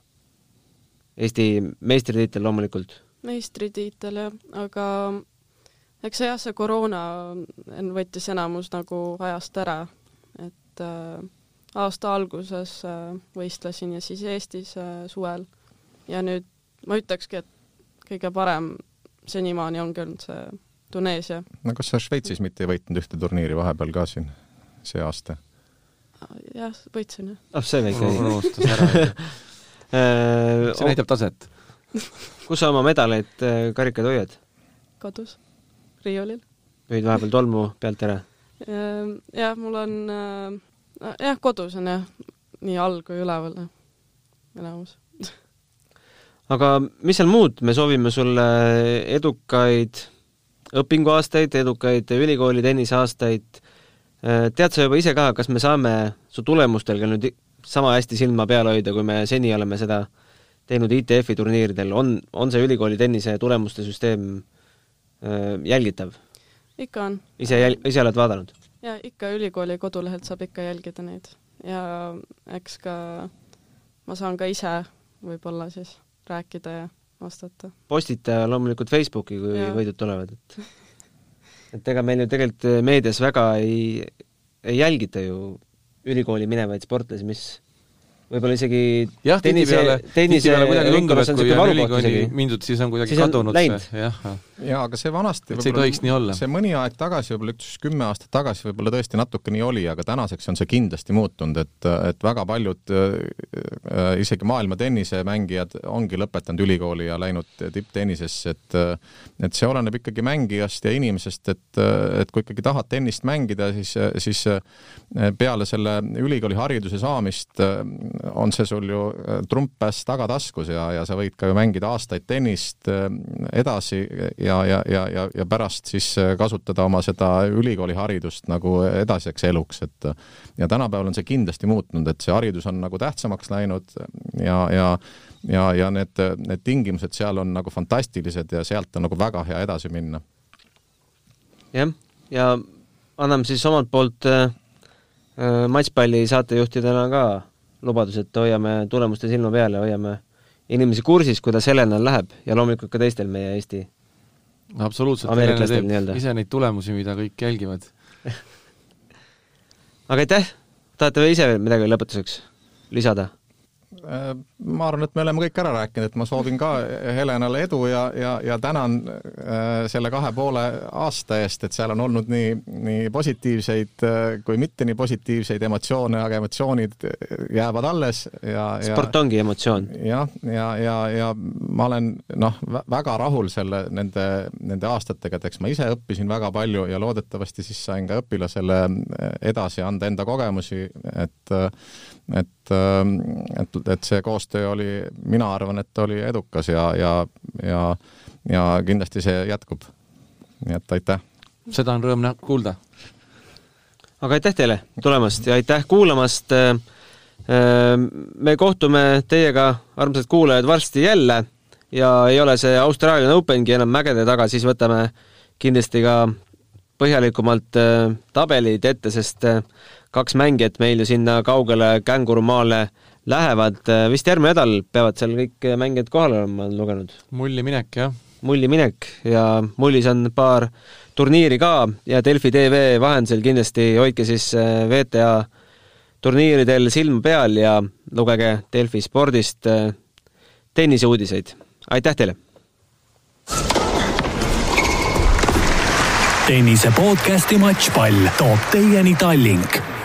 Eesti meistritiitel loomulikult. meistritiitel jah, aga eks see jah, see koroona võttis enamus nagu ajast ära, et äh, aasta alguses äh, võistlesin ja siis Eestis äh, suvel ja nüüd ma ütlekski, et kõige parem senimaani ongi olnud see Tuneesia. no kas sa Šveitsis mitte ei võitnud ühte turniiri vahepeal ka siin see aasta? jah, võitsin jah. ah, see väike asi. unustas ära <laughs> äh, see näitab taset <laughs> kus sa oma medaleid, äh, karikaid hoiad? kodus, riiulil. püüd vahepeal tolmu pealt ära? Ähm, jah, mul on äh, jah, kodus on jah, nii all kui üleval enamus <laughs> aga mis seal muud, me soovime sulle edukaid õpinguaastaid, edukaid ülikooli tenniseaastaid. Äh, tead sa juba ise ka, kas me saame su tulemustel ka nüüd sama hästi silma peal hoida, kui me seni oleme seda teinud ITF-i turniiridel, on, on see ülikooli tennise tulemuste süsteem äh, jälgitav? ikka on. ise jäl-, ise oled vaadanud? jaa, ikka ülikooli kodulehelt saab ikka jälgida neid ja eks ka ma saan ka ise võib-olla siis rääkida ja vastata. postita loomulikult Facebooki, kui ja. võidud tulevad, et <laughs> et ega meil ju tegelikult meedias väga ei, ei jälgita ju ülikooli minevaid sportlasi, mis võib-olla isegi jah, tihtipeale, tihtipeale kuidagi tundub, et kui on ülikooli mindud, siis on kuidagi siis kadunud on see, jah. jaa, aga see vanasti et see ei tohiks nii olla. see mõni aeg tagasi, võib-olla üks kümme aastat tagasi võib-olla tõesti natuke nii oli, aga tänaseks on see kindlasti muutunud, et, et väga paljud äh, isegi maailma tennisemängijad ongi lõpetanud ülikooli ja läinud tipptennisesse, et et see oleneb ikkagi mängijast ja inimesest, et, et kui ikkagi tahad tennist mängida, siis, siis peale selle ülikooli hariduse saamist on see sul ju äh, trumppäss tagataskus ja, ja sa võid ka ju mängida aastaid tennist äh, edasi ja, ja, ja, ja, ja pärast siis äh, kasutada oma seda ülikooliharidust nagu edasiseks eluks, et ja tänapäeval on see kindlasti muutunud, et see haridus on nagu tähtsamaks läinud ja, ja ja, ja need, need tingimused seal on nagu fantastilised ja sealt on nagu väga hea edasi minna. jah, ja anname siis omalt poolt äh, matšpalli saatejuhtidena ka lubadus, et hoiame tulemuste silma peal ja hoiame inimesi kursis, kuidas Helenal läheb ja loomulikult ka teistel meie Eesti absoluutselt, Helena teeb ise neid tulemusi, mida kõik jälgivad. <laughs> Aga aitäh, tahate või ise midagi lõpetuseks lisada? Äh, ma arvan, et me oleme kõik ära rääkinud, et ma soovin ka Helenale edu ja, ja, ja tänan äh, selle kahe poole aasta eest, et seal on olnud nii, nii positiivseid äh, kui mitte nii positiivseid emotsioone, aga emotsioonid jäävad alles ja, ja sport ongi emotsioon. jah, ja, ja, ja, ja ma olen noh, väga rahul selle, nende, nende aastatega, et eks ma ise õppisin väga palju ja loodetavasti siis sain ka õpilasele edasi anda enda kogemusi, et et, et, et see koostöö oli, mina arvan, et oli edukas ja, ja, ja, ja kindlasti see jätkub. nii et aitäh! seda on rõõm kuulda. aga aitäh teile tulemast ja aitäh kuulamast. me kohtume teiega, armsad kuulajad, varsti jälle ja ei ole see Austraalia Opengi enam mägede taga, siis võtame kindlasti ka põhjalikumalt tabelid ette, sest kaks mängijat meil ju sinna kaugele kängurumaale lähevad, vist järgmine nädal peavad seal kõik mängijad kohal olema, olen lugenud. mulli minek, jah. mulli minek ja mullis on paar turniiri ka ja Delfi tv vahendusel kindlasti hoidke siis äh, VTA turniiridel silma peal ja lugege Delfi spordist äh, tenniseuudiseid. aitäh teile! tennise podcasti Matšpall toob teieni Tallink